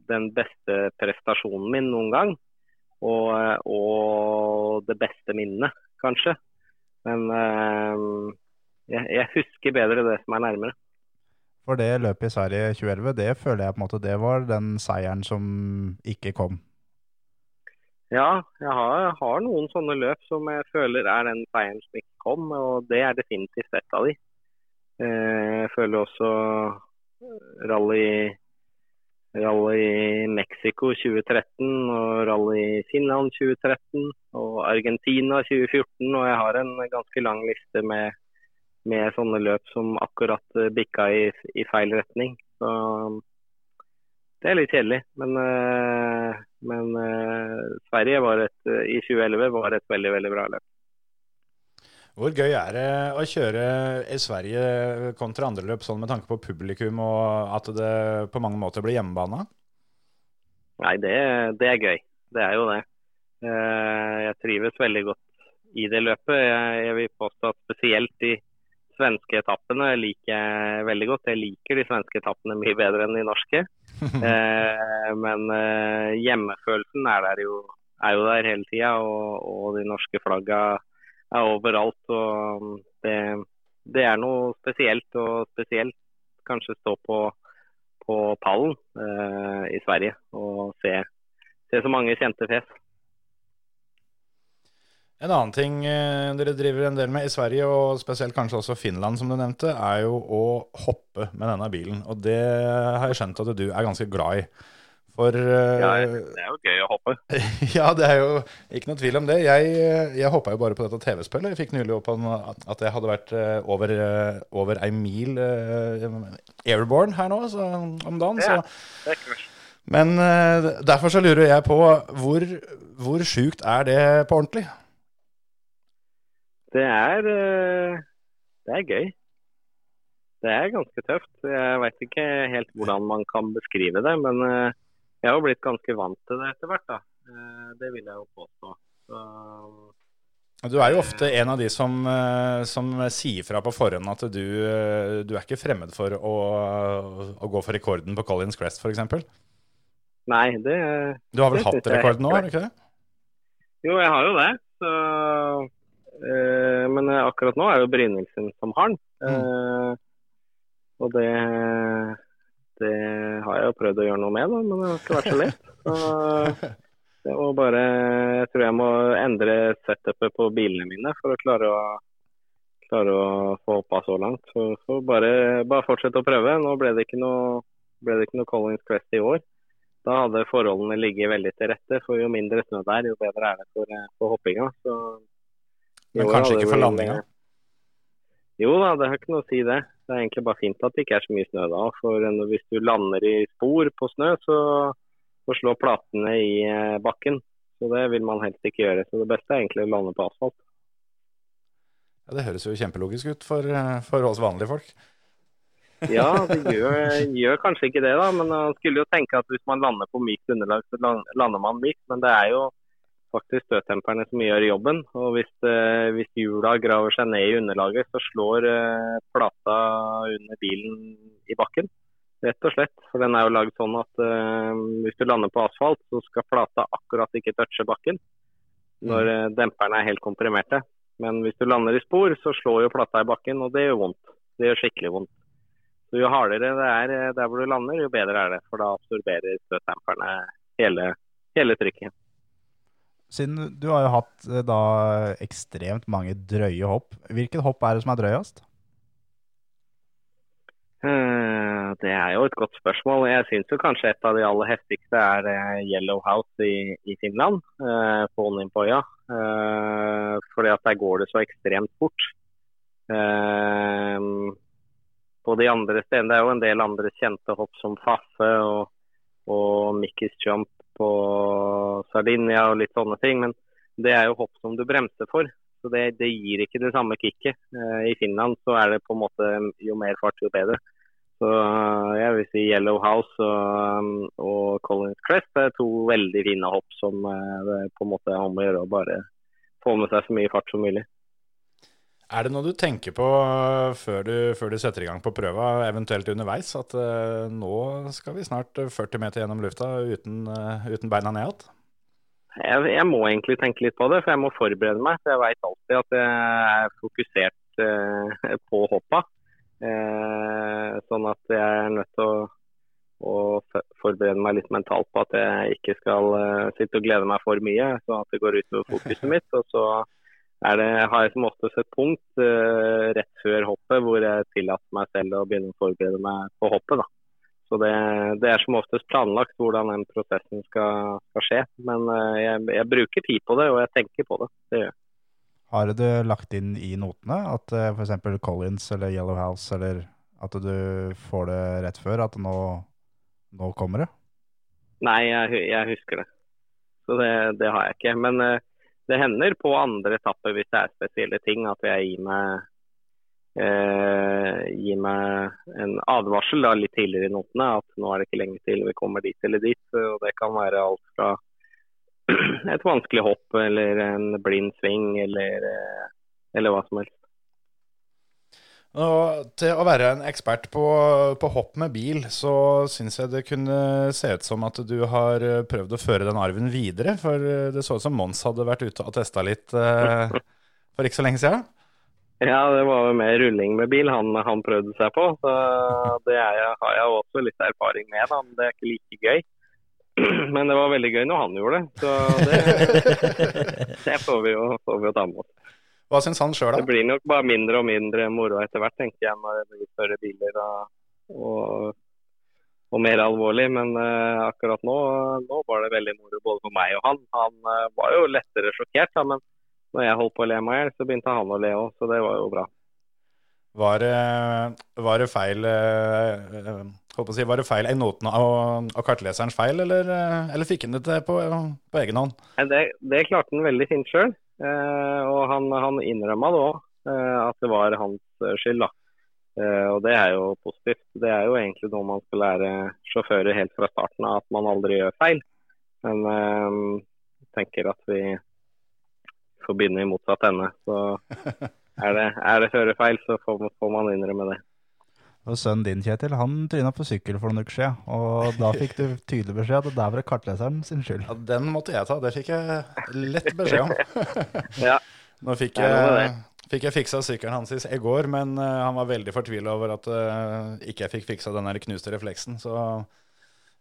Speaker 4: den beste prestasjonen min noen gang. Og, og det beste minnet, kanskje. Men øh, jeg, jeg husker bedre det som er nærmere.
Speaker 3: For det løpet i Sverige 2011, det føler jeg på en måte det var den seieren som ikke kom.
Speaker 4: Ja, jeg har, har noen sånne løp som jeg føler er den seieren som ikke kom, og det er definitivt et av de. Eh, Jeg føler også rally, rally Mexico 2013 og rally Finland 2013 og Argentina 2014, og jeg har en ganske lang liste med, med sånne løp som akkurat eh, bikka i, i feil retning. Så det er litt kjedelig, men, eh, men eh, Sverige et, i 2011 var et veldig, veldig bra løp.
Speaker 1: Hvor gøy er det å kjøre i Sverige kontra andre løp, sånn med tanke på publikum og at det på mange måter blir hjemmebane?
Speaker 4: Nei, det, det er gøy. Det er jo det. Eh, Jeg trives veldig godt i det løpet. Jeg, jeg vil påstå at spesielt de svenske etappene liker jeg veldig godt. Jeg liker de svenske etappene mye bedre enn de norske. Eh, Men eh, hjemmefølelsen er, der jo, er jo der hele tida, og, og de norske flagga er overalt. og det, det er noe spesielt, og spesielt kanskje stå på, på pallen eh, i Sverige og se, se så mange kjente fjes.
Speaker 1: En annen ting eh, dere driver en del med i Sverige, og spesielt kanskje også Finland, som du nevnte, er jo å hoppe med denne bilen. Og det har jeg skjønt at du er ganske glad i. For eh,
Speaker 4: Ja, det er jo gøy å hoppe.
Speaker 1: Ja, det er jo ikke noe tvil om det. Jeg, jeg hoppa jo bare på dette TV-spillet. Jeg fikk nylig opp at jeg hadde vært eh, over, eh, over ei mil eh, airborne her nå så, om dagen.
Speaker 4: Ja.
Speaker 1: Så.
Speaker 4: Det er kult.
Speaker 1: Men eh, derfor så lurer jeg på hvor, hvor sjukt er det på ordentlig?
Speaker 4: Det er, eh, det er gøy. Det er ganske tøft. Jeg veit ikke helt hvordan man kan beskrive det, men eh, jeg har jo blitt ganske vant til det etter hvert. da. Eh, Det vil jeg jo påstå. Så,
Speaker 1: Du er jo ofte en av de som, eh, som sier fra på forhånd at du, eh, du er ikke fremmed for å, å gå for rekorden på Collins Crest, f.eks.
Speaker 4: nei, det
Speaker 1: Du har vel hatt rekorden nå, har du ikke det?
Speaker 4: Jo, jeg har jo det. Så, øh, men eh, akkurat nå er det jo Brynildsen som har den. Eh, og det, det har jeg jo prøvd å gjøre noe med, da, men det har ikke vært så lett. Så, det var bare, jeg tror jeg må endre setupet på bilene mine for å klare å, klare å få hoppa så langt. Så, så bare, bare fortsette å prøve. Nå ble det ikke noe, ble det ikke noe Collins Quest i år. Da hadde forholdene ligget veldig til rette, for jo mindre snø det er, jo bedre er det for, for hoppinga. Så,
Speaker 1: Men kanskje ikke for landinga?
Speaker 4: Jo da, det har ikke noe å si det. Det er egentlig bare fint at det ikke er så mye snø da. For hvis du lander i spor på snø, så, så slår platene i eh, bakken. Så det vil man helst ikke gjøre. Så det beste er egentlig å lande på asfalt.
Speaker 1: Ja, det høres jo kjempelogisk ut for, eh, for oss vanlige folk.
Speaker 4: Ja, det gjør, gjør kanskje ikke det, da. Men man skulle jo tenke at hvis man lander på mykt underlag, så lander man mykt. Men det er jo faktisk støttemperne som gjør jobben. Og hvis, eh, hvis hjula graver seg ned i underlaget, så slår eh, plata under bilen i bakken. Rett og slett. For den er jo lagd sånn at eh, hvis du lander på asfalt, så skal plata akkurat ikke touche bakken når eh, demperne er helt komprimerte. Men hvis du lander i spor, så slår jo plata i bakken, og det gjør vondt. Det gjør skikkelig vondt. Så Jo hardere det er der hvor du lander, jo bedre er det. For da absorberer støttemperne hele, hele trykket.
Speaker 3: Siden du har jo hatt eh, da ekstremt mange drøye hopp. Hvilket hopp er det som er drøyest?
Speaker 4: Eh, Det er jo et godt spørsmål. Jeg syns kanskje et av de aller heftigste er eh, Yellow House i, i Finland, på Onimpoja. Eh, fordi at der går det så ekstremt fort. På de andre stedene, Det er jo en del andre kjente hopp som Faffe og, og Mickey's Jump på Sardinia og litt sånne ting. Men det er jo hopp som du bremser for. Så det, det gir ikke det samme kicket. Eh, I Finland så er det på en måte jo mer fart, jo bedre. Så eh, jeg vil si Yellow House og, um, og Collins Crest er to veldig fine hopp som eh, det på en måte er om å gjøre å bare få med seg så mye fart som mulig.
Speaker 1: Er det noe du tenker på eh, før du, før du setter i gang på prøva, eventuelt underveis, at uh, nå skal vi snart eh, 40 meter gjennom lufta uten, uh, uten beina ned igjen?
Speaker 4: Jeg, jeg må egentlig tenke litt på det, for jeg må forberede meg. Jeg veit alltid at jeg er fokusert eh, på hoppa. Eh, sånn at jeg er nødt til å, å forberede meg litt mentalt på at jeg ikke skal sitte og glede meg for mye, sånn at det går utover fokuset mitt. Og så er det, har jeg som oftest et punkt uh, rett før hoppet hvor jeg tillater meg selv å begynne å forberede meg på hoppet. da. Så det, det er som oftest planlagt hvordan den prosessen skal, skal skje. Men uh, jeg, jeg bruker tid på det, og jeg tenker på det. Det gjør jeg.
Speaker 3: Har du lagt inn i notene at uh, for f.eks. Collins eller Yellow House, eller at du får det rett før, at nå, nå kommer det?
Speaker 4: Nei, jeg, jeg husker det. Så det, det har jeg ikke. Men eh, det hender på andre etapper hvis det er spesielle ting at jeg gir meg, eh, gir meg en advarsel da, litt tidligere i notene. At nå er det ikke lenge til vi kommer dit eller dit. Og det kan være alt fra et vanskelig hopp eller en blind sving eller, eh, eller hva som helst.
Speaker 1: Og til å være en ekspert på, på hopp med bil, så syns jeg det kunne se ut som at du har prøvd å føre den arven videre. For det så ut som Mons hadde vært ute og testa litt eh, for ikke så lenge siden.
Speaker 4: Ja, det var jo mer rulling med bil han, han prøvde seg på. Så det er, har jeg også litt erfaring med, da. Men det er ikke like gøy. Men det var veldig gøy når han gjorde det. Så det, det får, vi jo, får vi jo ta med oss.
Speaker 1: Hva syns han sjøl,
Speaker 4: Det blir nok bare mindre og mindre moro etter hvert, tenker jeg, når det blir større biler og, og, og mer alvorlig. Men uh, akkurat nå, nå var det veldig moro både for meg og han. Han uh, var jo lettere sjokkert, da, men når jeg holdt på å le meg i hjel, så begynte han å le òg, så det var jo bra.
Speaker 1: Var, det- var det feil uh, si, Var det feil i notene av, av kartleserens feil, eller, eller fikk han det til på, på egen hånd?
Speaker 4: Det, det klarte han veldig fint sjøl. Eh, og han, han innrømma det òg, eh, at det var hans eh, skyld. da. Eh, og det er jo positivt. Det er jo egentlig noe man skal lære sjåfører helt fra starten av, at man aldri gjør feil. Men jeg tenker at vi får begynne i motsatt ende. Så er det, er det førerfeil, så får, får man innrømme det.
Speaker 3: Og sønnen din, Kjetil, han tryna på sykkel for noen uker siden, og da fikk du tydelig beskjed at det der var det kartleseren sin skyld.
Speaker 1: Ja, Den måtte jeg ta. Det fikk jeg lett beskjed om.
Speaker 4: Ja.
Speaker 1: Nå fikk jeg, fikk jeg fiksa sykkelen hans i, i går, men eh, han var veldig fortvila over at eh, ikke jeg fikk fiksa den der knuste refleksen. Så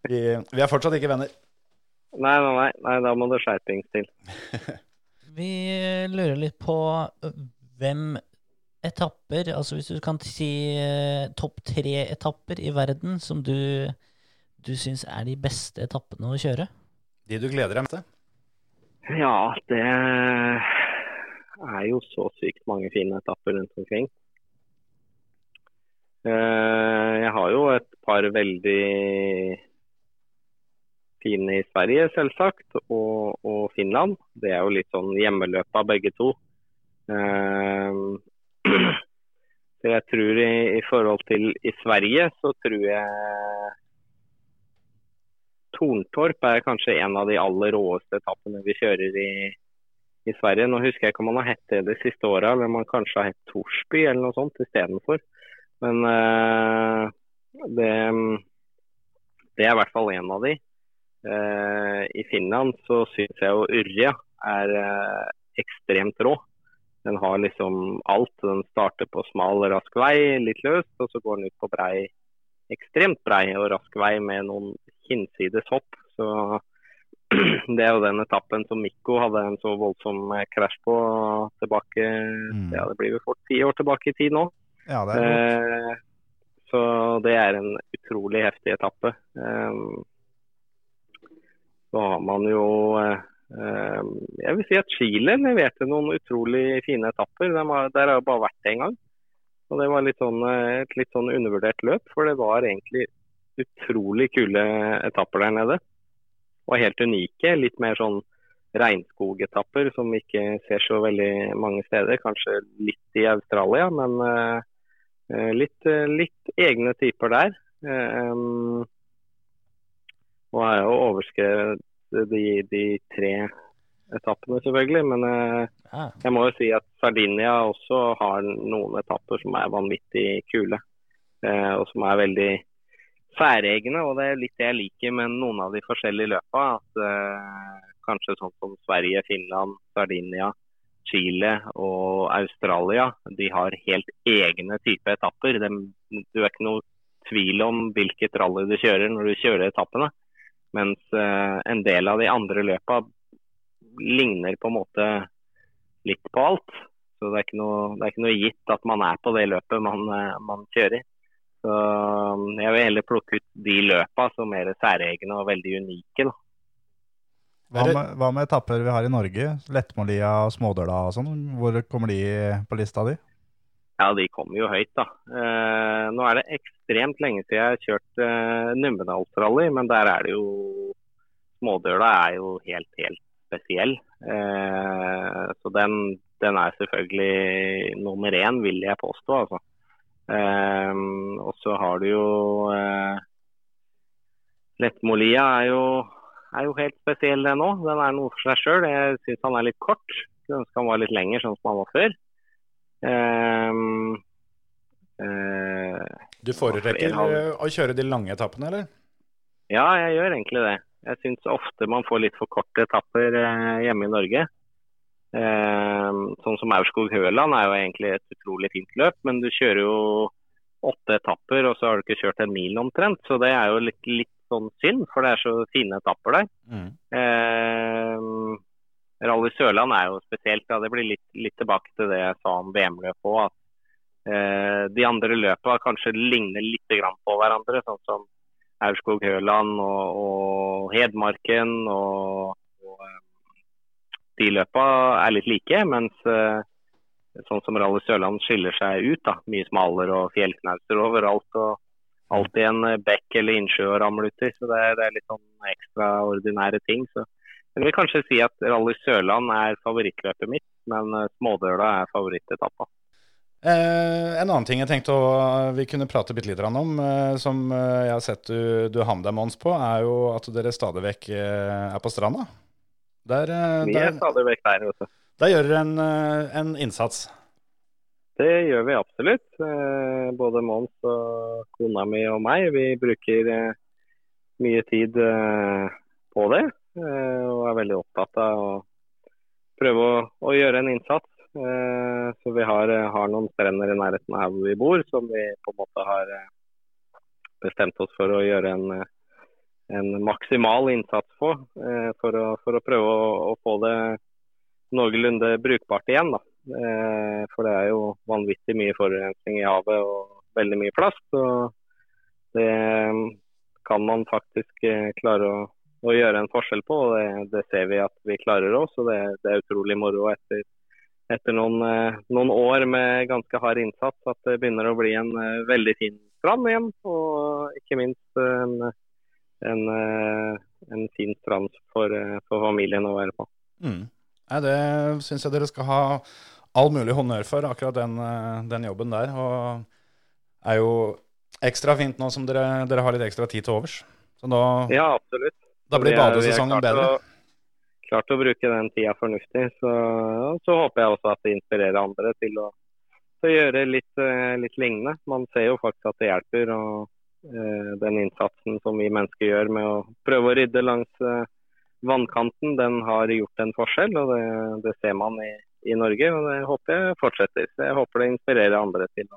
Speaker 1: vi, vi er fortsatt ikke venner.
Speaker 4: Nei, nei, nei, nei, da må det skjerpings til.
Speaker 2: Vi lurer litt på øh, hvem etapper, altså hvis du kan si eh, topp tre etapper i verden som du, du syns er de beste etappene å kjøre?
Speaker 1: De du gleder deg mest til?
Speaker 4: Ja, det er jo så sykt mange fine etapper rundt omkring. Eh, Jeg har jo et par veldig fine i Sverige, selvsagt, og, og Finland. Det er jo litt sånn hjemmeløp av begge to. Eh, Så jeg tror i, i forhold til i Sverige, så tror jeg Torntorp er kanskje en av de aller råeste etappene vi kjører i, i Sverige. Nå husker jeg ikke om man har hett det de siste åra, eller om man kanskje har hett Torsby eller noe sånt istedenfor. Men uh, det, det er i hvert fall en av de. Uh, I Finland så syns jeg jo Yrja er uh, ekstremt rå. Den har liksom alt. Den starter på smal, rask vei, litt løst, og så går den ut på brei, ekstremt brei og rask vei med noen hinsides hopp. Så det er jo den etappen som Mikko hadde en så voldsom eh, krasj på tilbake Ja, det blir vel fort ti år tilbake i tid nå.
Speaker 3: Ja, det.
Speaker 4: Eh, så det er en utrolig heftig etappe. Eh, så har man jo eh, Jeg vil si at Chile leverte noen utrolig fine etapper. Der har jeg bare vært én gang. Og det var litt sånn, eh, et litt sånn undervurdert løp, for det var egentlig utrolig kule etapper der nede. Og helt unike. Litt mer sånn regnskogetapper som vi ikke ser så veldig mange steder. Kanskje litt i Australia, men eh, eh, litt, litt egne typer der. Eh, um, og har jo overskrevet de, de tre etappene, selvfølgelig. Men eh, jeg må jo si at Sardinia også har noen etapper som er vanvittig kule. Eh, og som er veldig særegne. Og det er litt det jeg liker med noen av de forskjellige løpa. At eh, kanskje sånn som Sverige, Finland, Sardinia Chile og Australia de har helt egne type etapper. De, du er ikke noe tvil om hvilket rally du kjører når du kjører etappene. Mens eh, en del av de andre løpa ligner på en måte litt på alt. Så det er ikke noe, det er ikke noe gitt at man er på det løpet man, eh, man kjører. Så um, jeg vil heller plukke ut de løpa som er særegne og veldig unike. Da.
Speaker 3: Hva med, hva med etapper vi har i Norge? Lettmålia og Smådøla og sånn. Hvor kommer de på lista di?
Speaker 4: Ja, de kommer jo høyt, da. Eh, nå er det ekstremt lenge siden jeg har kjørt eh, Numedalsrally, men der er det jo Smådøla er jo helt, helt spesiell. Eh, så den, den er selvfølgelig nummer én, vil jeg påstå, altså. Eh, og så har du jo eh, Lettmolia er jo, er jo helt spesiell, den òg. Den er noe for seg sjøl. Jeg syns han er litt kort. Skulle ønske han var litt lenger, sånn som han var før. Eh,
Speaker 1: Du foretrekker eh, å kjøre de lange etappene, eller?
Speaker 4: ja, jeg gjør egentlig det. Jeg syns ofte man får litt for korte etapper eh, hjemme i Norge. Ehm, sånn som Aurskog-Høland er jo egentlig et utrolig fint løp, men du kjører jo åtte etapper, og så har du ikke kjørt en mil omtrent. Så det er jo litt, litt sånn synd, for det er så fine etapper der.
Speaker 1: Mm.
Speaker 4: Eh, Rally Sørland er jo spesielt. Ja, det blir litt, litt tilbake til det jeg sa om VM-løpet òg. At eh, de andre løpene kanskje ligner litt på hverandre. Sånn som Aurskog-Høland og, og Hedmarken. Og, og eh, de løpene er litt like. Mens eh, sånn som Rally Sørland skiller seg ut. da, Mye smalere og fjellknauser overalt. og alltid en eh, bekk eller innsjø å ramle uti. Så det er, det er litt sånn ekstraordinære ting. Så jeg vil kanskje si at Rally Sørland er favorittløpet mitt, men eh, Smådøla er favorittetappa.
Speaker 1: Eh, en annen ting jeg tenkte å, vi kunne prate litt om, eh, som eh, jeg har sett du, du har med deg, Mons, på, er jo at dere stadig vekk eh, er på stranda. Der, eh,
Speaker 4: Vi er stadig vekk der. Vet du.
Speaker 1: der gjør dere en, eh, en innsats.
Speaker 4: Det gjør vi absolutt. Eh, Både Mons og kona mi og meg. Vi bruker eh, mye tid eh, på det. Eh, Og er veldig opptatt av å prøve å, å gjøre en innsats. Eh, Så vi har, har noen strender i nærheten av her hvor vi bor, som vi på en måte har eh, bestemt oss for å gjøre en, eh, en maksimal innsats på. eh, For å, for å prøve å, å få det noenlunde brukbart igjen. da. Eh, For det er jo vanvittig mye forurensning i havet og veldig mye plast. og Det eh, kan man faktisk eh, klare å, å gjøre en forskjell på, og det, det ser vi at vi klarer òg. Så det, det er utrolig moro etter, etter noen, eh, noen år med ganske hard innsats at det begynner å bli en eh, veldig fin strand igjen. Og ikke minst en, en, eh, en fin strand for, eh, for familien å være på.
Speaker 1: Mm. Det syns jeg dere skal ha all mulig honnør for, akkurat den, eh, den jobben der. Og er jo ekstra fint nå som dere, dere har litt ekstra tid til overs. Så nå,
Speaker 4: Ja, absolutt.
Speaker 1: Da blir badesesongen bedre.
Speaker 4: Å, klart å bruke den tida fornuftig. Så, så håper jeg også at det inspirerer andre til å, til å gjøre litt, eh, litt lignende. Man ser jo faktisk at det hjelper. og eh, Den innsatsen som vi mennesker gjør med å prøve å rydde langs eh, vannkanten, den har gjort en forskjell. og Det, det ser man i, i Norge, og det håper jeg fortsetter. Så Jeg håper det inspirerer andre til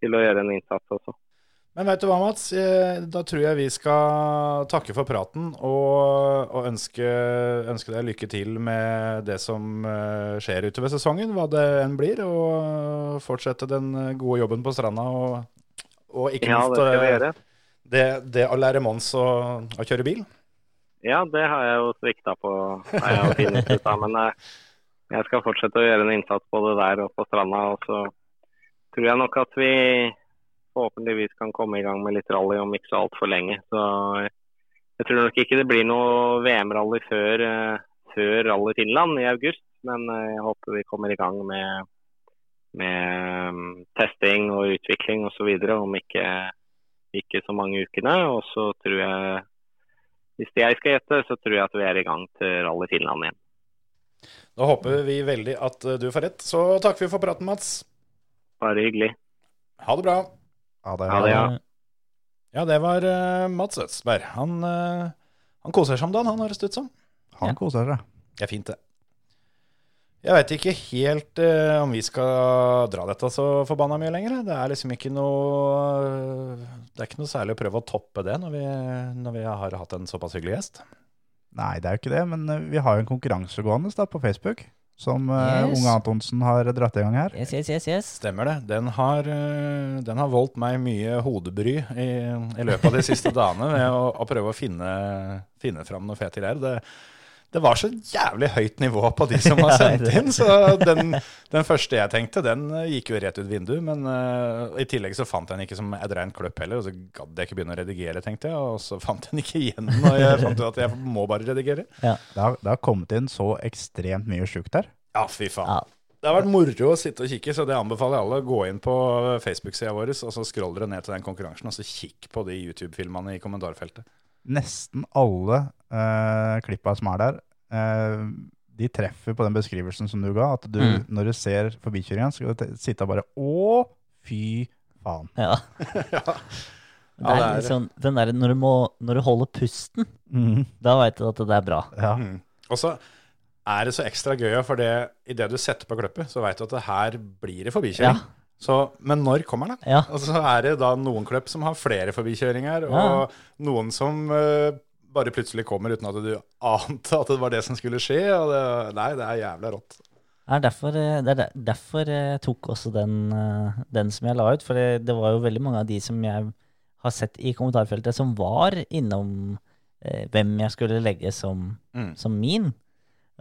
Speaker 4: til å gjøre en innsats også.
Speaker 1: Men vet du hva, Mats? Da tror jeg vi skal takke for praten og, og ønske, ønske deg lykke til med det som eh, skjer utover sesongen, hva det enn blir. Og fortsette den gode jobben på stranda. Og, og ikke
Speaker 4: Ja,
Speaker 1: minst
Speaker 4: det skal vi
Speaker 1: eh, det, det å lære Mons å, å kjøre bil.
Speaker 4: Ja, det har jeg jo svikta på. Har jeg har funnet ut av, Men eh, jeg skal fortsette å gjøre en innsats både der og på stranda. Og så tror jeg nok at vi forhåpentligvis kan komme i gang med litt rally om ikke så altfor lenge. Så jeg tror nok ikke det blir noe VM-rally før, eh, før Rally Finland i august. Men eh, jeg håper vi kommer i gang med, med mm, testing og utvikling osv. om ikke, ikke så mange ukene. Og så tror jeg hvis jeg skal gjette, så tror jeg at vi er i gang til Rally Finland igjen.
Speaker 1: Da håper vi veldig at eh, du får rett. Så takker vi for praten, Mats.
Speaker 4: Bare hyggelig.
Speaker 1: Ha det bra.
Speaker 3: Ja, det,
Speaker 4: Ha det, ja.
Speaker 1: Ja, det var uh, Mats Østberg. Han, uh, han koser seg om dagen, han høres det ut som.
Speaker 3: Han koser seg.
Speaker 1: Det er fint, det. Jeg veit ikke helt uh, om vi skal dra dette så forbanna mye lenger. Det er liksom ikke noe Det er ikke noe særlig å prøve å toppe det når vi, når vi har hatt en såpass hyggelig gjest.
Speaker 3: Nei, det er jo ikke det, men eh, vi har jo en konkurranse gående på Facebook. Som eh,
Speaker 2: Yes.
Speaker 3: Unge Antonsen har dratt i gang her.
Speaker 2: Yes, yes, yes, yes.
Speaker 1: Stemmer det. Den har, eh, den har voldt meg mye hodebry i, i løpet av de siste dagene med å, å prøve å finne, finne fram noe fete greier. Det, det var så jævlig høyt nivå på de som var sendt inn, så den, den første jeg tenkte, den eh, gikk jo rett ut vinduet. Men uh, i tillegg så fant jeg den ikke som et rent kløpp heller, og så gadd jeg ikke begynne å redigere, tenkte jeg. Og så fant jeg den ikke igjen, og jeg fant ut at jeg må bare redigere.
Speaker 3: Det har, det har kommet inn så ekstremt mye sjukt der.
Speaker 1: Ja, fy faen.
Speaker 2: Ja.
Speaker 1: Det har vært moro å sitte og kikke, så det anbefaler jeg alle. Gå inn på Facebook-sida vår, og så scroll dere ned til den konkurransen, og så kikk på de YouTube-filmene i kommentarfeltet.
Speaker 3: Nesten alle uh, klippa som er der, eh, de treffer på den beskrivelsen som du ga. At du,
Speaker 2: Mm.
Speaker 3: når du ser forbikjøringen, skal du sitte og bare Å, fy faen.
Speaker 2: Ja. Er
Speaker 1: det er
Speaker 2: sånn, den der, når, du må, når du holder pusten, da veit du at det er bra.
Speaker 3: Ja.
Speaker 1: Mm. Og så er det så ekstra gøy, for det, idet du setter på kløppet, så veit du at det her blir det forbikjøring.
Speaker 2: Ja.
Speaker 1: Så, men når kommer den?
Speaker 2: Ja.
Speaker 1: Og så er det da noen kløpp som har flere forbikjøringer, og
Speaker 2: Ja.
Speaker 1: noen som uh, bare plutselig kommer uten at du ante at det var det som skulle skje. Og det, nei, det er jævla rått.
Speaker 2: Det er derfor, eh, det er derfor jeg tok også den, eh, den som jeg la ut. For det, det var jo veldig mange av de som jeg har sett i kommentarfeltet, som var innom eh, hvem jeg skulle legge som,
Speaker 1: Mm.
Speaker 2: som min.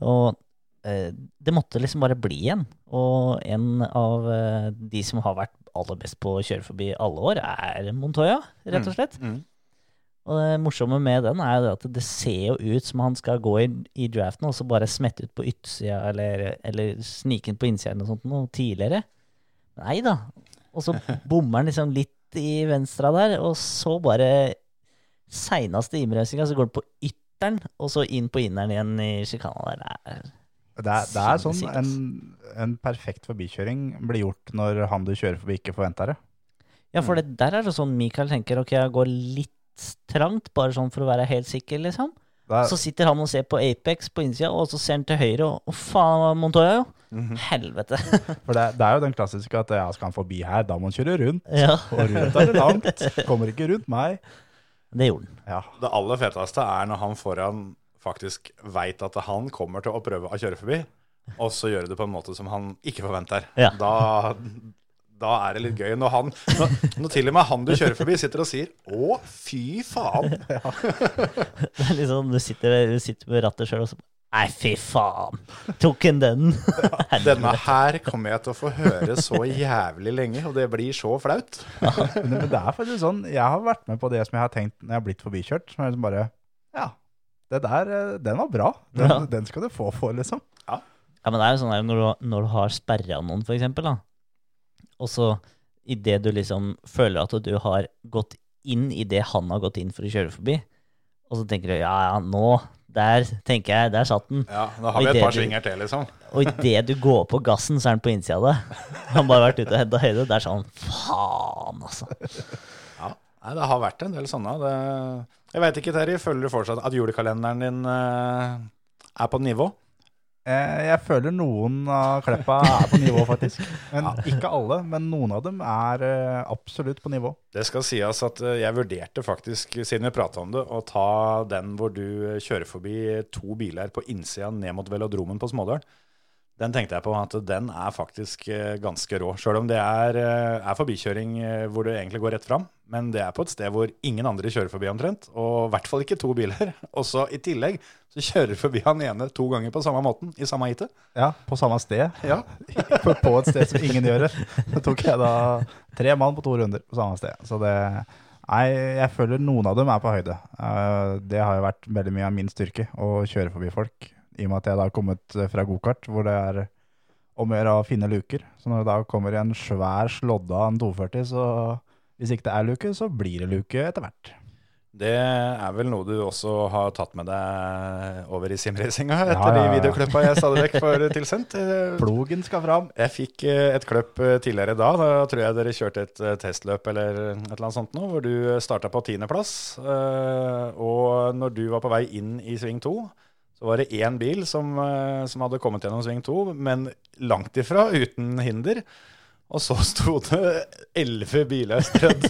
Speaker 2: Og eh, det måtte liksom bare bli en. Og en av eh, de som har vært aller best på å kjøre forbi alle år, er Montoya, rett og slett.
Speaker 1: Mm.
Speaker 2: Og det morsomme med den er jo at det ser jo ut som han skal gå i, i draften og så bare smette ut på yttersida eller, eller snike inn på innsida eller noe sånt noe tidligere. Nei da. Og så bommer han liksom litt i venstra der, og så bare seineste innbremsinga, så går han på ytteren, og så inn på inneren igjen i sjikana der. Det er-
Speaker 3: Det er, det er sånn en, en perfekt forbikjøring blir gjort når han du kjører forbi, ikke forventer det.
Speaker 2: Ja, for det, der er det sånn Michael tenker ok, jeg går litt trangt, bare sånn for å være helt sikker, liksom.
Speaker 3: Det er,
Speaker 2: Så sitter han og ser på Apex på innsida, og så ser han til høyre, og å faen, Montoya, jo.
Speaker 1: Mhm.
Speaker 2: Helvete.
Speaker 3: for det, det er jo den klassiske at ja, skal han forbi her, da må han kjøre rundt.
Speaker 2: ja,
Speaker 3: Og rundt er det langt. Kommer ikke rundt meg.
Speaker 2: det gjorde han.
Speaker 3: Ja.
Speaker 1: Det aller feteste er når han foran faktisk veit at han kommer til å prøve å kjøre forbi, og så gjøre det på en måte som han ikke forventer.
Speaker 2: Ja.
Speaker 1: Da, da er det litt gøy. Når, han, når, når til og med han du kjører forbi, sitter og sier 'Å, fy faen'.
Speaker 2: Det er sånn, du sitter, du sitter rattet sjøl og så Nei, fy faen! Tok han den?
Speaker 1: Denne her kommer jeg til å få høre så jævlig lenge, og det blir så flaut.
Speaker 3: Ja, men det er faktisk sånn, jeg har vært med på det som jeg har tenkt når jeg har blitt forbikjørt. Som er liksom bare Ja, det der, eh, den var bra. Den,
Speaker 2: Ja.
Speaker 3: den skal du få for, liksom.
Speaker 2: Ja, men det er jo sånn her når du, når du har sperra noen, for eksempel, da. Og så idet du liksom føler at du har gått inn i det han har gått inn for å kjøre forbi, og så tenker du ja, ja, nå Der tenker jeg, der satt den.
Speaker 1: Ja, Da har vi
Speaker 2: Og
Speaker 1: et par svinger til, liksom.
Speaker 2: Og idet du går på gassen, så er han på innsida av det. Han har bare vært ute og henta høyde. Det er sånn faen, altså.
Speaker 1: Ja. Nei, det har vært en del sånne. Det... Jeg veit ikke, Terje. Føler du fortsatt at julekalenderen din eh, er på nivå?
Speaker 3: Eh, Jeg føler noen av kleppa er på nivå, faktisk. Men Ikke alle, men noen av dem er eh, absolutt på nivå.
Speaker 1: Det skal sies at jeg vurderte faktisk, siden vi prata om det, å ta den hvor du kjører forbi to biler på innsida ned mot velodromen på Smådøl. Den tenkte jeg på at den er faktisk eh, ganske rå. Sjøl om det er, eh, er forbikjøring eh, hvor du egentlig går rett fram. Men det er på et sted hvor ingen andre kjører forbi omtrent. Og i hvert fall ikke to biler. Og så i tillegg så kjører forbi han ene to ganger på samme måten i samme heatet.
Speaker 3: Ja, på samme sted.
Speaker 1: Ja.
Speaker 3: på, et sted som ingen gjør det. Så tok jeg da tre mann på to runder på samme sted. Så det Nei, jeg føler noen av dem er på høyde. Det har jo vært veldig mye av min styrke å kjøre forbi folk. I og med at jeg da har kommet fra gokart, hvor det er om å gjøre å finne luker. Så når det da kommer en svær slådde av en 240, så hvis ikke det er luke, så blir det luke etter hvert.
Speaker 1: Det er vel noe du også har tatt med deg over i simracinga etter
Speaker 3: Ja, ja,
Speaker 1: de videokløppa jeg stadig vekk får tilsendt. Eh,
Speaker 3: Plogen skal fram.
Speaker 1: Jeg fikk eh, et kløpp eh, tidligere da. Da tror jeg dere kjørte et eh, testløp eller et eller annet sånt nå, hvor du starta på tiendeplass. Eh, Og når du var på vei inn i sving to, Så var det én bil som, eh, som hadde kommet gjennom sving to, men langt ifra uten hinder. Og så sto det elleve biler strødd.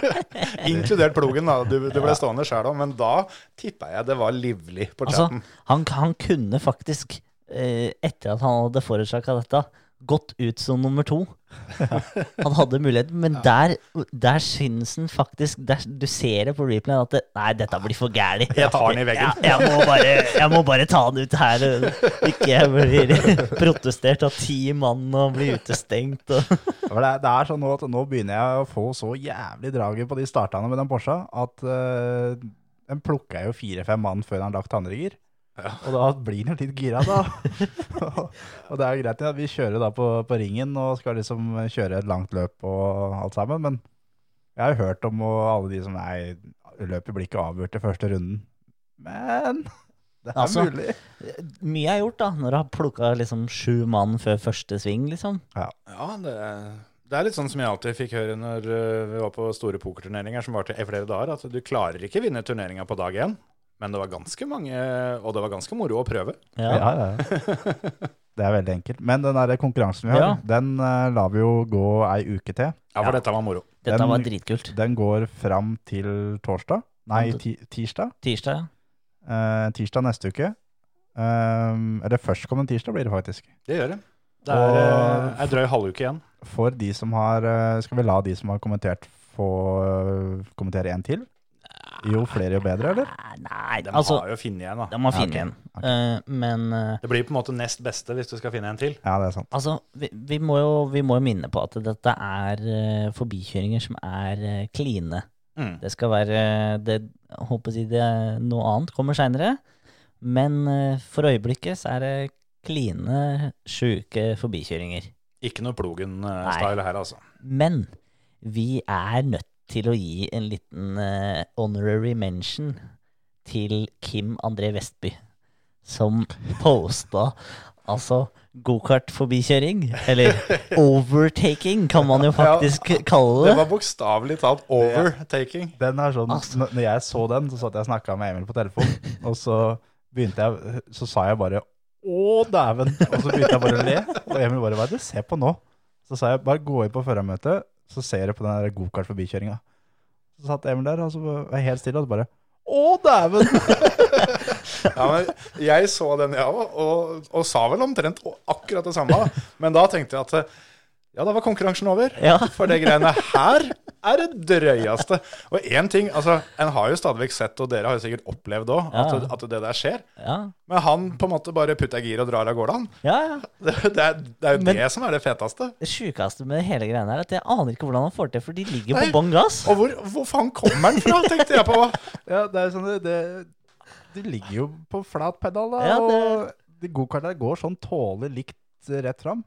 Speaker 1: Inkludert plogen, da. Du, du ble stående sjæl òg, men da tippa jeg det var livlig på
Speaker 2: Altså, han, han kunne faktisk, eh, etter at han hadde forårsaka dette, gått ut som nummer to. Han hadde muligheten, men der, der syns han faktisk der, Du ser det på replayen at det, Nei, dette blir for gæli.
Speaker 1: Jeg tar den i veggen.
Speaker 2: Ja, jeg, må bare, jeg må bare ta den ut her. Ikke jeg blir protestert av ti mann og blir utestengt. Og.
Speaker 3: Det, det er sånn at nå begynner jeg å få så jævlig draget på de startene med den Porscha at uh, den plukka jo fire-fem mann før den har lagt andre gir. Og da blir han litt gira, da. og det er jo greit at vi kjører da på, på ringen og skal liksom kjøre et langt løp og alt sammen, men jeg har jo hørt om og alle de som Nei, løpet blir ikke avgjort i første runden. Men det er
Speaker 2: Altså,
Speaker 3: mulig.
Speaker 2: Mye er gjort, da, når du har plukka liksom sju mann før første sving, liksom.
Speaker 1: Ja, det, det er litt sånn som jeg alltid fikk høre når eh, vi var på store pokerturneringer som varte i flere dager, at du klarer ikke vinne turneringa på dag én. Men det var ganske mange, og det var ganske moro å prøve.
Speaker 2: Ja.
Speaker 3: Ja, ja. Det er veldig enkelt. Men den der konkurransen vi har,
Speaker 2: Ja.
Speaker 3: den eh, lar vi jo gå ei uke til.
Speaker 1: Ja, for dette var moro.
Speaker 2: Dette
Speaker 3: Den-
Speaker 2: var dritkult.
Speaker 3: Den går fram til torsdag. Nei, ti tirsdag.
Speaker 2: Tirsdag, ja.
Speaker 3: Eh, tirsdag neste uke. Um, eller førstkommende tirsdag blir det faktisk.
Speaker 1: Det gjør det. Det er
Speaker 3: Og-
Speaker 1: eh, ei drøy halvuke igjen.
Speaker 3: For de som har eh, Skal vi la de som har kommentert, få eh, kommentere en til? Jo flere, jo bedre, eller?
Speaker 2: Nei,
Speaker 1: De
Speaker 2: altså
Speaker 1: har jo funnet en, da.
Speaker 2: De må
Speaker 3: Ja,
Speaker 2: finne
Speaker 3: ok.
Speaker 2: en.
Speaker 3: Okay.
Speaker 2: Uh, men uh,
Speaker 1: Det blir på en måte nest beste hvis du skal finne en til.
Speaker 3: Ja, det er sant.
Speaker 2: altså, vi, vi, må jo, vi må jo minne på at dette er uh, forbikjøringer som er uh, kline.
Speaker 1: Mm.
Speaker 2: Det skal være det, jeg håper å si det Noe annet kommer seinere. Men for øyeblikket så er det kline, sjuke forbikjøringer.
Speaker 1: Ikke noe Plogen-style her, altså.
Speaker 2: Men vi er nødt til å gi en liten uh, honorary mention til Kim André Vestby, som posta altså gokartforbikjøring, eller overtaking, kan man jo faktisk kalle
Speaker 1: Det
Speaker 2: det.
Speaker 1: var bokstavelig talt overtaking.
Speaker 3: Den er sånn,
Speaker 2: Altså.
Speaker 3: Når jeg så den, så satt jeg og snakka med Emil på telefon, og så begynte jeg Så sa jeg bare 'Å, dæven', og så begynte jeg bare å le. Og Emil bare 'Hva er det du ser på nå?' Så sa jeg 'Bare gå inn på førermøtet, så ser jeg på den gokart-forbikjøringa'. Så satt Emil der, og så var jeg helt stille, og så bare 'Å, dæven'.
Speaker 1: Ja, men jeg så den, jeg òg, og, og sa vel omtrent akkurat det samme. Men da tenkte jeg at ja, da var konkurransen over.
Speaker 2: Ja.
Speaker 1: For det greiene her er det drøyeste. Og én ting, altså, en har jo stadig sett, og dere har jo sikkert opplevd òg,
Speaker 2: Ja.
Speaker 1: at, at det der skjer.
Speaker 2: Ja,
Speaker 1: Men han på en måte bare putter gir og drar av gårde, han.
Speaker 2: ja. ja.
Speaker 1: Det, det, er, det er jo
Speaker 2: Men-
Speaker 1: det som er det feteste.
Speaker 2: Det sjukeste med hele greiene er at jeg aner ikke hvordan han får til, for de ligger
Speaker 1: Nei.
Speaker 2: på bånn gass.
Speaker 1: Og hvor, hvor faen kommer han fra, tenkte jeg på.
Speaker 3: Ja, det er sånn det, det De ligger jo på flat pedal, da. Og de gokartene går sånn tålelig likt rett fram.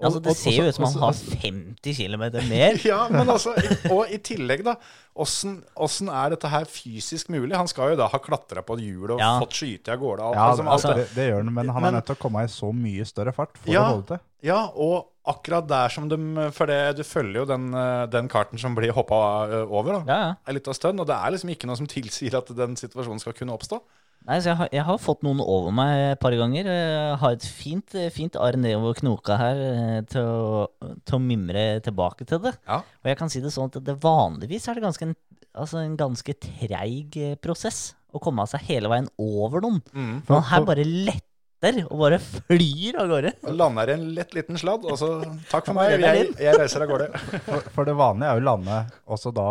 Speaker 3: Og-
Speaker 2: Altså, det ser jo ut som han har 50 km mer.
Speaker 1: Ja, men altså, Og i tillegg, da. Åssen er dette her fysisk mulig? Han skal jo da ha klatra på et hjul og
Speaker 2: Ja.
Speaker 1: fått skyte av gårde.
Speaker 3: Ja,
Speaker 1: liksom,
Speaker 2: altså-
Speaker 1: det.
Speaker 3: det, gjør han, men han
Speaker 1: Men-
Speaker 3: er nødt til å komme i så mye større fart for
Speaker 1: Ja.
Speaker 3: å holde til.
Speaker 1: Ja, og akkurat der som de For det, du følger jo den, den karten som blir hoppa over, da.
Speaker 2: Ja, ja.
Speaker 1: En liten stund. Og det er liksom ikke noe som tilsier at den situasjonen skal kunne oppstå.
Speaker 2: Nei, så jeg har, jeg har fått noen over meg et par ganger. Jeg har et fint, fint arr nedover knoka her eh, til å, til å mimre tilbake til det.
Speaker 1: Ja.
Speaker 2: Og jeg kan si det sånn at det vanligvis er det ganske en, altså en ganske treig eh, prosess å komme av seg hele veien over noen.
Speaker 1: Mm.
Speaker 2: For her bare letter og bare flyr av gårde.
Speaker 1: Og Lander i en lett liten sladd, og så takk for meg, jeg, jeg reiser av gårde.
Speaker 3: For, for det vanlige er jo å lande også da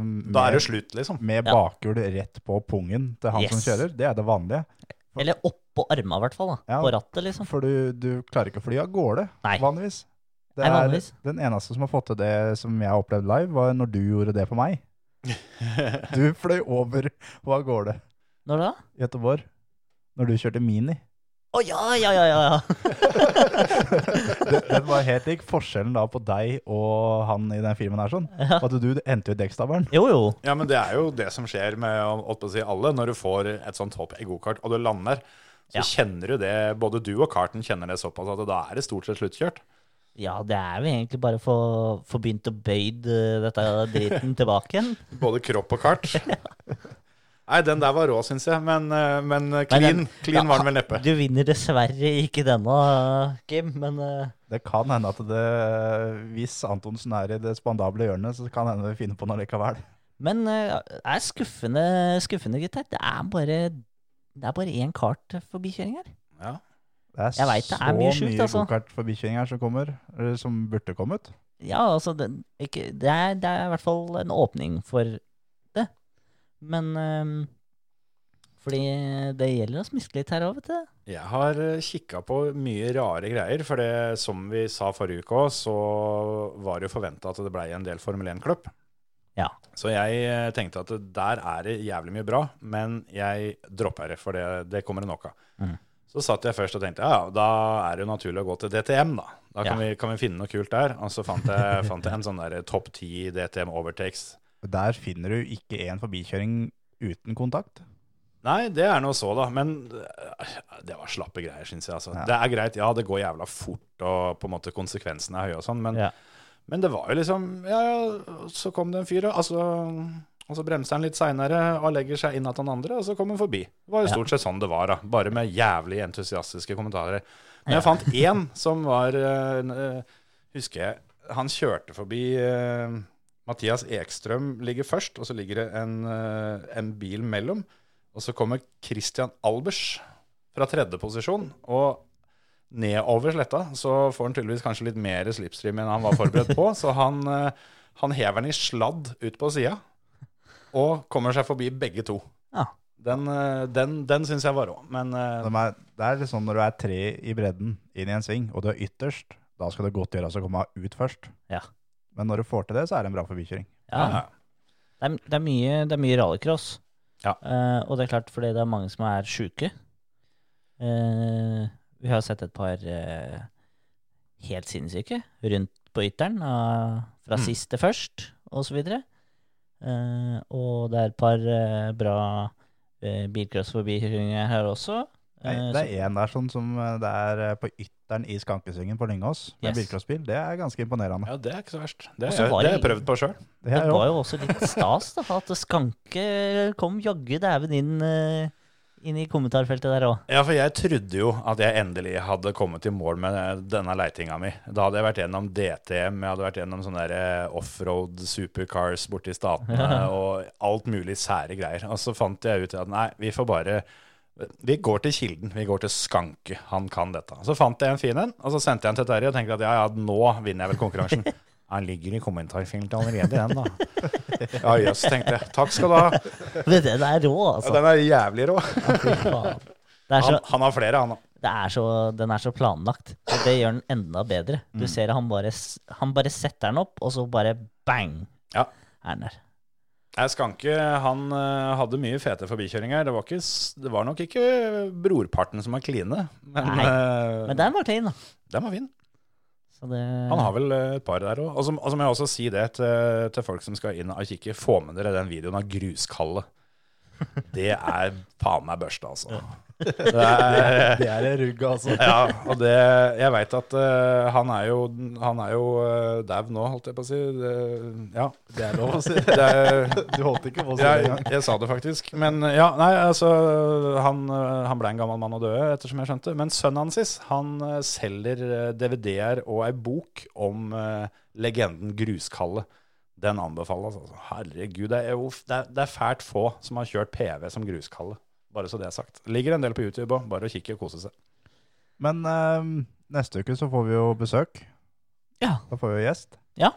Speaker 3: med,
Speaker 1: Da er det slutt, liksom.
Speaker 3: med bakhjul rett på pungen til han som kjører. Det er det vanlige.
Speaker 2: Eller oppå arma, i hvert fall.
Speaker 3: Ja.
Speaker 2: På rattet, liksom.
Speaker 3: For du, du klarer ikke å fly av gårde
Speaker 2: Nei.
Speaker 3: vanligvis. Det
Speaker 2: Nei,
Speaker 3: er
Speaker 2: vanligvis.
Speaker 3: Den eneste som har fått til det som jeg har opplevd live, var når du gjorde det på meg. Du fløy over og av gårde
Speaker 2: Når da?
Speaker 3: i Göteborg. Når du kjørte Mini.
Speaker 2: Å ja, ja, ja, ja! ja.
Speaker 3: Det, den var helt lik. Forskjellen da på deg og han i den filmen her sånn,
Speaker 2: Ja.
Speaker 3: at du endte jo i dekkstabelen.
Speaker 2: Jo, jo.
Speaker 1: Ja, men det er jo det som skjer med å, på å si, alle. Når du får et sånt hopp i gokart, og du lander, så
Speaker 2: Ja.
Speaker 1: kjenner du det Både du og karten kjenner det såpass at da er det stort sett sluttkjørt.
Speaker 2: Ja, det er jo egentlig bare for få begynt å bøyd eh, dette driten tilbake igjen.
Speaker 1: Både kropp og kart. Nei, den der var rå, syns jeg. Men, eh, men eh, clean,
Speaker 2: den-
Speaker 1: clean var den vel neppe.
Speaker 2: Du vinner dessverre ikke denne, Kim, men eh,
Speaker 3: Det kan hende at det, hvis Antonsen er i det spandable hjørnet, så kan hende vi finner på noe likevel.
Speaker 2: Men det er skuffende, skuffende gutter. Det er bare det er bare én kart forbikjøring her.
Speaker 1: Ja.
Speaker 3: Det er
Speaker 2: Jeg vet det er
Speaker 3: så
Speaker 2: mye sjukt, altså.
Speaker 3: gokart-forbikjøringer som kommer, eller som burde kommet.
Speaker 2: Ja, altså det, ikke, det, er, det er i hvert fall en åpning for. Men um, Fordi det gjelder å smiske litt her òg, vet du.
Speaker 1: Jeg har kikka på mye rare greier. For det, som vi sa forrige uke òg, så var det jo forventa at det blei en del Formel 1-klubb.
Speaker 2: Ja.
Speaker 1: Så jeg eh, tenkte at der er det jævlig mye bra, men jeg dropper det, for det, det kommer det nok av.
Speaker 2: Mm.
Speaker 1: Så satt jeg først og tenkte ja, da er det jo naturlig å gå til DTM, da. Da kan,
Speaker 2: Ja.
Speaker 1: vi, kan vi finne noe kult der. Og så fant jeg, fant jeg en sånn der topp ti DTM overtakes.
Speaker 3: Der finner du ikke en forbikjøring uten kontakt.
Speaker 1: Nei, det er nå så, da. Men øh, det var slappe greier, syns jeg. Altså.
Speaker 3: Ja.
Speaker 1: Det er greit, ja, det går jævla fort, og på en måte konsekvensene er høye og sånn, men,
Speaker 2: Ja.
Speaker 1: men det var jo liksom Ja, ja, så kom det en fyr, og altså, og så bremser han litt seinere og legger seg inn at han andre, og så kom han forbi. Det var jo
Speaker 2: Ja.
Speaker 1: stort sett sånn det var, da. Bare med jævlig entusiastiske kommentarer. Men
Speaker 2: Ja.
Speaker 1: jeg fant én som var øh, Husker jeg Han kjørte forbi øh, Mathias Ekstrøm ligger først, og så ligger det en, øh, en bil mellom. Og så kommer Christian Albers fra tredje posisjon. Og nedover sletta så får han tydeligvis kanskje litt mer slipstream enn han var forberedt på. Så han, eh, han hever den i sladd ut på sida, og kommer seg forbi begge to.
Speaker 2: Ja.
Speaker 1: Den, eh, den, den syns jeg var rå. Men eh,
Speaker 3: De er, det er litt sånn når du er tre i bredden inn i en sving, og du er ytterst, da skal det godt gjøres å komme ut først.
Speaker 2: Ja.
Speaker 3: Men når du får til det, så er det en bra forbikjøring.
Speaker 2: Ja.
Speaker 1: ja,
Speaker 2: Det, er, det, er mye, det er mye rallycross.
Speaker 1: Ja.
Speaker 2: Uh, og det er klart fordi det er mange som er sjuke. Uh, vi har sett et par uh, helt sinnssyke rundt på ytteren, fra
Speaker 1: Mm.
Speaker 2: sist til først, osv. Uh, og det er et par bra uh, bilcrossforbikjøringer her også.
Speaker 3: Nei, det er én der sånn som det er på ytteren i Skankesvingen på Lyngås, med
Speaker 2: Yes.
Speaker 3: bilcrossbil. Det er ganske imponerende.
Speaker 1: ja, det er ikke så verst. Det, er- har jeg prøvd på sjøl.
Speaker 3: Det
Speaker 2: Det var
Speaker 3: jo,
Speaker 2: også litt stas, da, at Skanke kom jaggu dæven inn, eh, inn i kommentarfeltet der òg.
Speaker 1: Ja, for jeg trodde jo at jeg endelig hadde kommet i mål med denne leitinga mi. Da hadde jeg vært gjennom DTM, jeg hadde vært gjennom sånne eh, offroad supercars borti statene og alt mulig sære greier. Og så fant jeg ut at nei, vi får bare Vi går til kilden. Vi går til Skanke. Han kan dette. Så fant jeg en fin en, og så sendte jeg den til Terje og tenkte at ja, ja, nå vinner jeg vel konkurransen. Han ligger i kommentarfeltet allerede, den, da. Ja jøss, tenkte jeg. Takk skal du ha.
Speaker 2: Men den er rå,
Speaker 1: Ja,
Speaker 2: altså.
Speaker 1: den er jævlig rå.
Speaker 2: Ja, er så,
Speaker 1: Han, han har flere, han
Speaker 2: det er så, den er så planlagt. Og det gjør den enda bedre. Du
Speaker 1: Mm.
Speaker 2: ser han bare, han bare setter den opp, og så bare bang,
Speaker 1: Ja.
Speaker 2: er den der.
Speaker 1: Nei, Skanke han eh, hadde mye fete forbikjøringer. Det var, ikke, det var nok ikke brorparten som var kline, men,
Speaker 2: Nei,
Speaker 1: eh,
Speaker 2: Men den var clean, da.
Speaker 1: den var fin.
Speaker 2: Så det,
Speaker 1: Han har vel eh, et par der òg. Og så må jeg også si det til, til folk som skal inn og kikke. Få med dere den videoen av gruskallet. Det er faen meg børste, altså. Det er,
Speaker 3: det er en rugg, altså.
Speaker 1: ja, og det Jeg veit at uh, han er jo Han er jo uh, dau nå, holdt jeg på å si. Det, ja.
Speaker 3: Det er lov å si.
Speaker 1: Det er,
Speaker 3: Du holdt ikke på å si det engang.
Speaker 1: jeg sa det faktisk. Men ja, nei, altså Han, eh, han ble en gammel mann og døde, ettersom jeg skjønte. Men sønnen hans han eh, selger eh, DVD-er og ei bok om uh, legenden Gruskalle. Den anbefales. Altså. Herregud, det er jo det er, det er fælt få som har kjørt PV som Gruskalle. Bare så det er sagt. Ligger en del på YouTube òg. Bare å kikke og kose seg.
Speaker 3: Men eh, neste uke så får vi jo besøk.
Speaker 2: Ja.
Speaker 3: Da får vi jo gjest.
Speaker 2: Ja.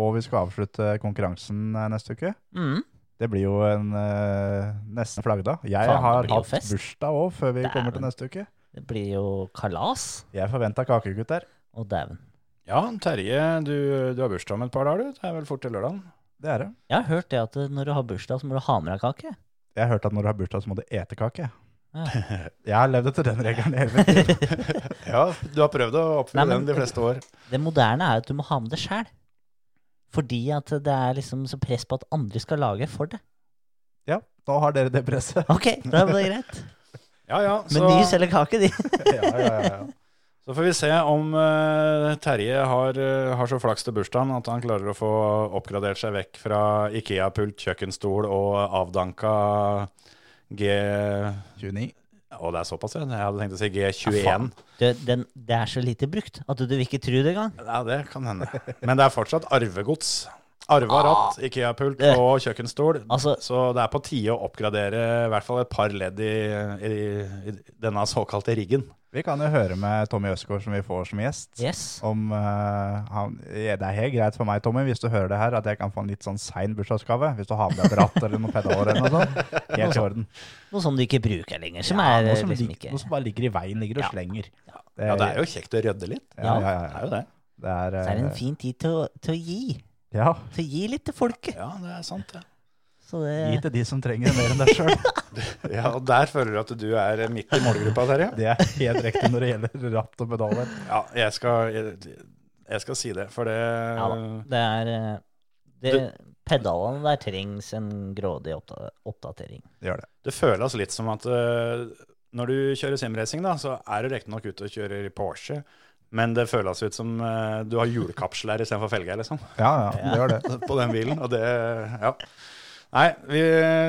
Speaker 3: Og vi skal avslutte konkurransen eh, neste uke.
Speaker 2: mm,
Speaker 3: Det blir jo en eh, nesten flaggdag. Jeg
Speaker 2: Faen, det
Speaker 3: har
Speaker 2: blir jo
Speaker 3: hatt
Speaker 2: fest.
Speaker 3: bursdag òg før vi
Speaker 2: Dæven.
Speaker 3: kommer til neste uke.
Speaker 2: det blir jo kalas.
Speaker 3: Jeg forventa kakegutter.
Speaker 2: Og dæven.
Speaker 1: Ja, Terje, du, du har bursdag om et par dager, du. Det er vel fort til lørdagen?
Speaker 3: Det er det.
Speaker 2: Jeg har hørt det at eh, når du har bursdag, så må du ha med deg kake.
Speaker 3: Jeg har hørt at når du har bursdag, så må du ete kake.
Speaker 2: Ja.
Speaker 3: Jeg har levd etter den regelen hele mitt liv.
Speaker 1: Ja, du har prøvd å oppfylle
Speaker 2: Nei, men-
Speaker 1: den de fleste år.
Speaker 2: Det moderne er at du må ha med det sjæl. Fordi at det er liksom så press på at andre skal lage for det.
Speaker 3: Ja, da har dere det presset.
Speaker 2: Ok, da er det greit.
Speaker 1: Ja, ja.
Speaker 2: Men de selger kake, de.
Speaker 3: ja, ja, ja, ja.
Speaker 1: Så får vi se om uh, Terje har, uh, har så flaks til bursdagen at han klarer å få oppgradert seg vekk fra Ikea-pult, kjøkkenstol og avdanka G...
Speaker 3: 29.
Speaker 1: Å, det er såpass, ja. Jeg hadde tenkt å si G21.
Speaker 2: Det, den, det er så lite brukt at du vil ikke tro det engang.
Speaker 1: Ja, det kan hende. Men det er fortsatt arvegods. Arva ratt, Ikea-pult og kjøkkenstol.
Speaker 2: Altså-
Speaker 1: så det er på tide å oppgradere i hvert fall et par ledd i, i, i denne såkalte riggen.
Speaker 3: Vi kan jo høre med Tommy Østgaard, som vi får som gjest.
Speaker 2: Yes.
Speaker 3: Om uh, han, ja, Det er helt greit for meg, Tommy, hvis du hører det her, at jeg kan få en litt sånn sein bursdagsgave. Hvis du har med deg et ratt eller noen pedaler eller noe sånt. Helt i orden.
Speaker 2: Noe som du ikke bruker lenger, som
Speaker 3: Ja,
Speaker 2: er
Speaker 3: noe, som
Speaker 2: liksom
Speaker 3: ligger,
Speaker 2: ikke
Speaker 3: noe som bare ligger i veien, ligger og
Speaker 2: Ja.
Speaker 3: slenger.
Speaker 1: Ja, det er jo kjekt å rydde litt.
Speaker 3: ja, ja, ja,
Speaker 1: Det er jo det.
Speaker 3: Det er,
Speaker 2: Så er det en
Speaker 3: eh,
Speaker 2: fin tid til å, til å gi.
Speaker 3: Ja,
Speaker 2: Så gi litt til folket.
Speaker 1: Ja, det er sant, det.
Speaker 2: Så det,
Speaker 3: Gi til de som trenger det mer enn deg sjøl.
Speaker 1: Ja, og der føler du at du er midt i målgruppa, Terje.
Speaker 3: Det er helt riktig når det gjelder ratt og pedaler.
Speaker 1: Ja, jeg skal, jeg, jeg skal si det, for det
Speaker 2: ja, da. det er eh, det, Pedalene der trengs en grådig oppdatering.
Speaker 3: Det gjør det.
Speaker 1: Det føles litt som at eh, når du kjører simracing, da, så er du riktignok ute og kjører i Porsche, men det føles ut som uh, du har hjulkapsler istedenfor felger, liksom,
Speaker 3: Ja, ja, det gjør det.
Speaker 1: på den bilen. Og det Ja. Nei, vi,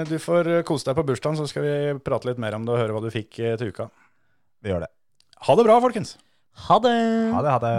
Speaker 1: du får kose deg på bursdagen, så skal vi prate litt mer om det og høre hva du fikk eh, til uka.
Speaker 3: Vi gjør det.
Speaker 1: Ha det bra, folkens!
Speaker 2: Ha det!
Speaker 3: Ha det, ha det.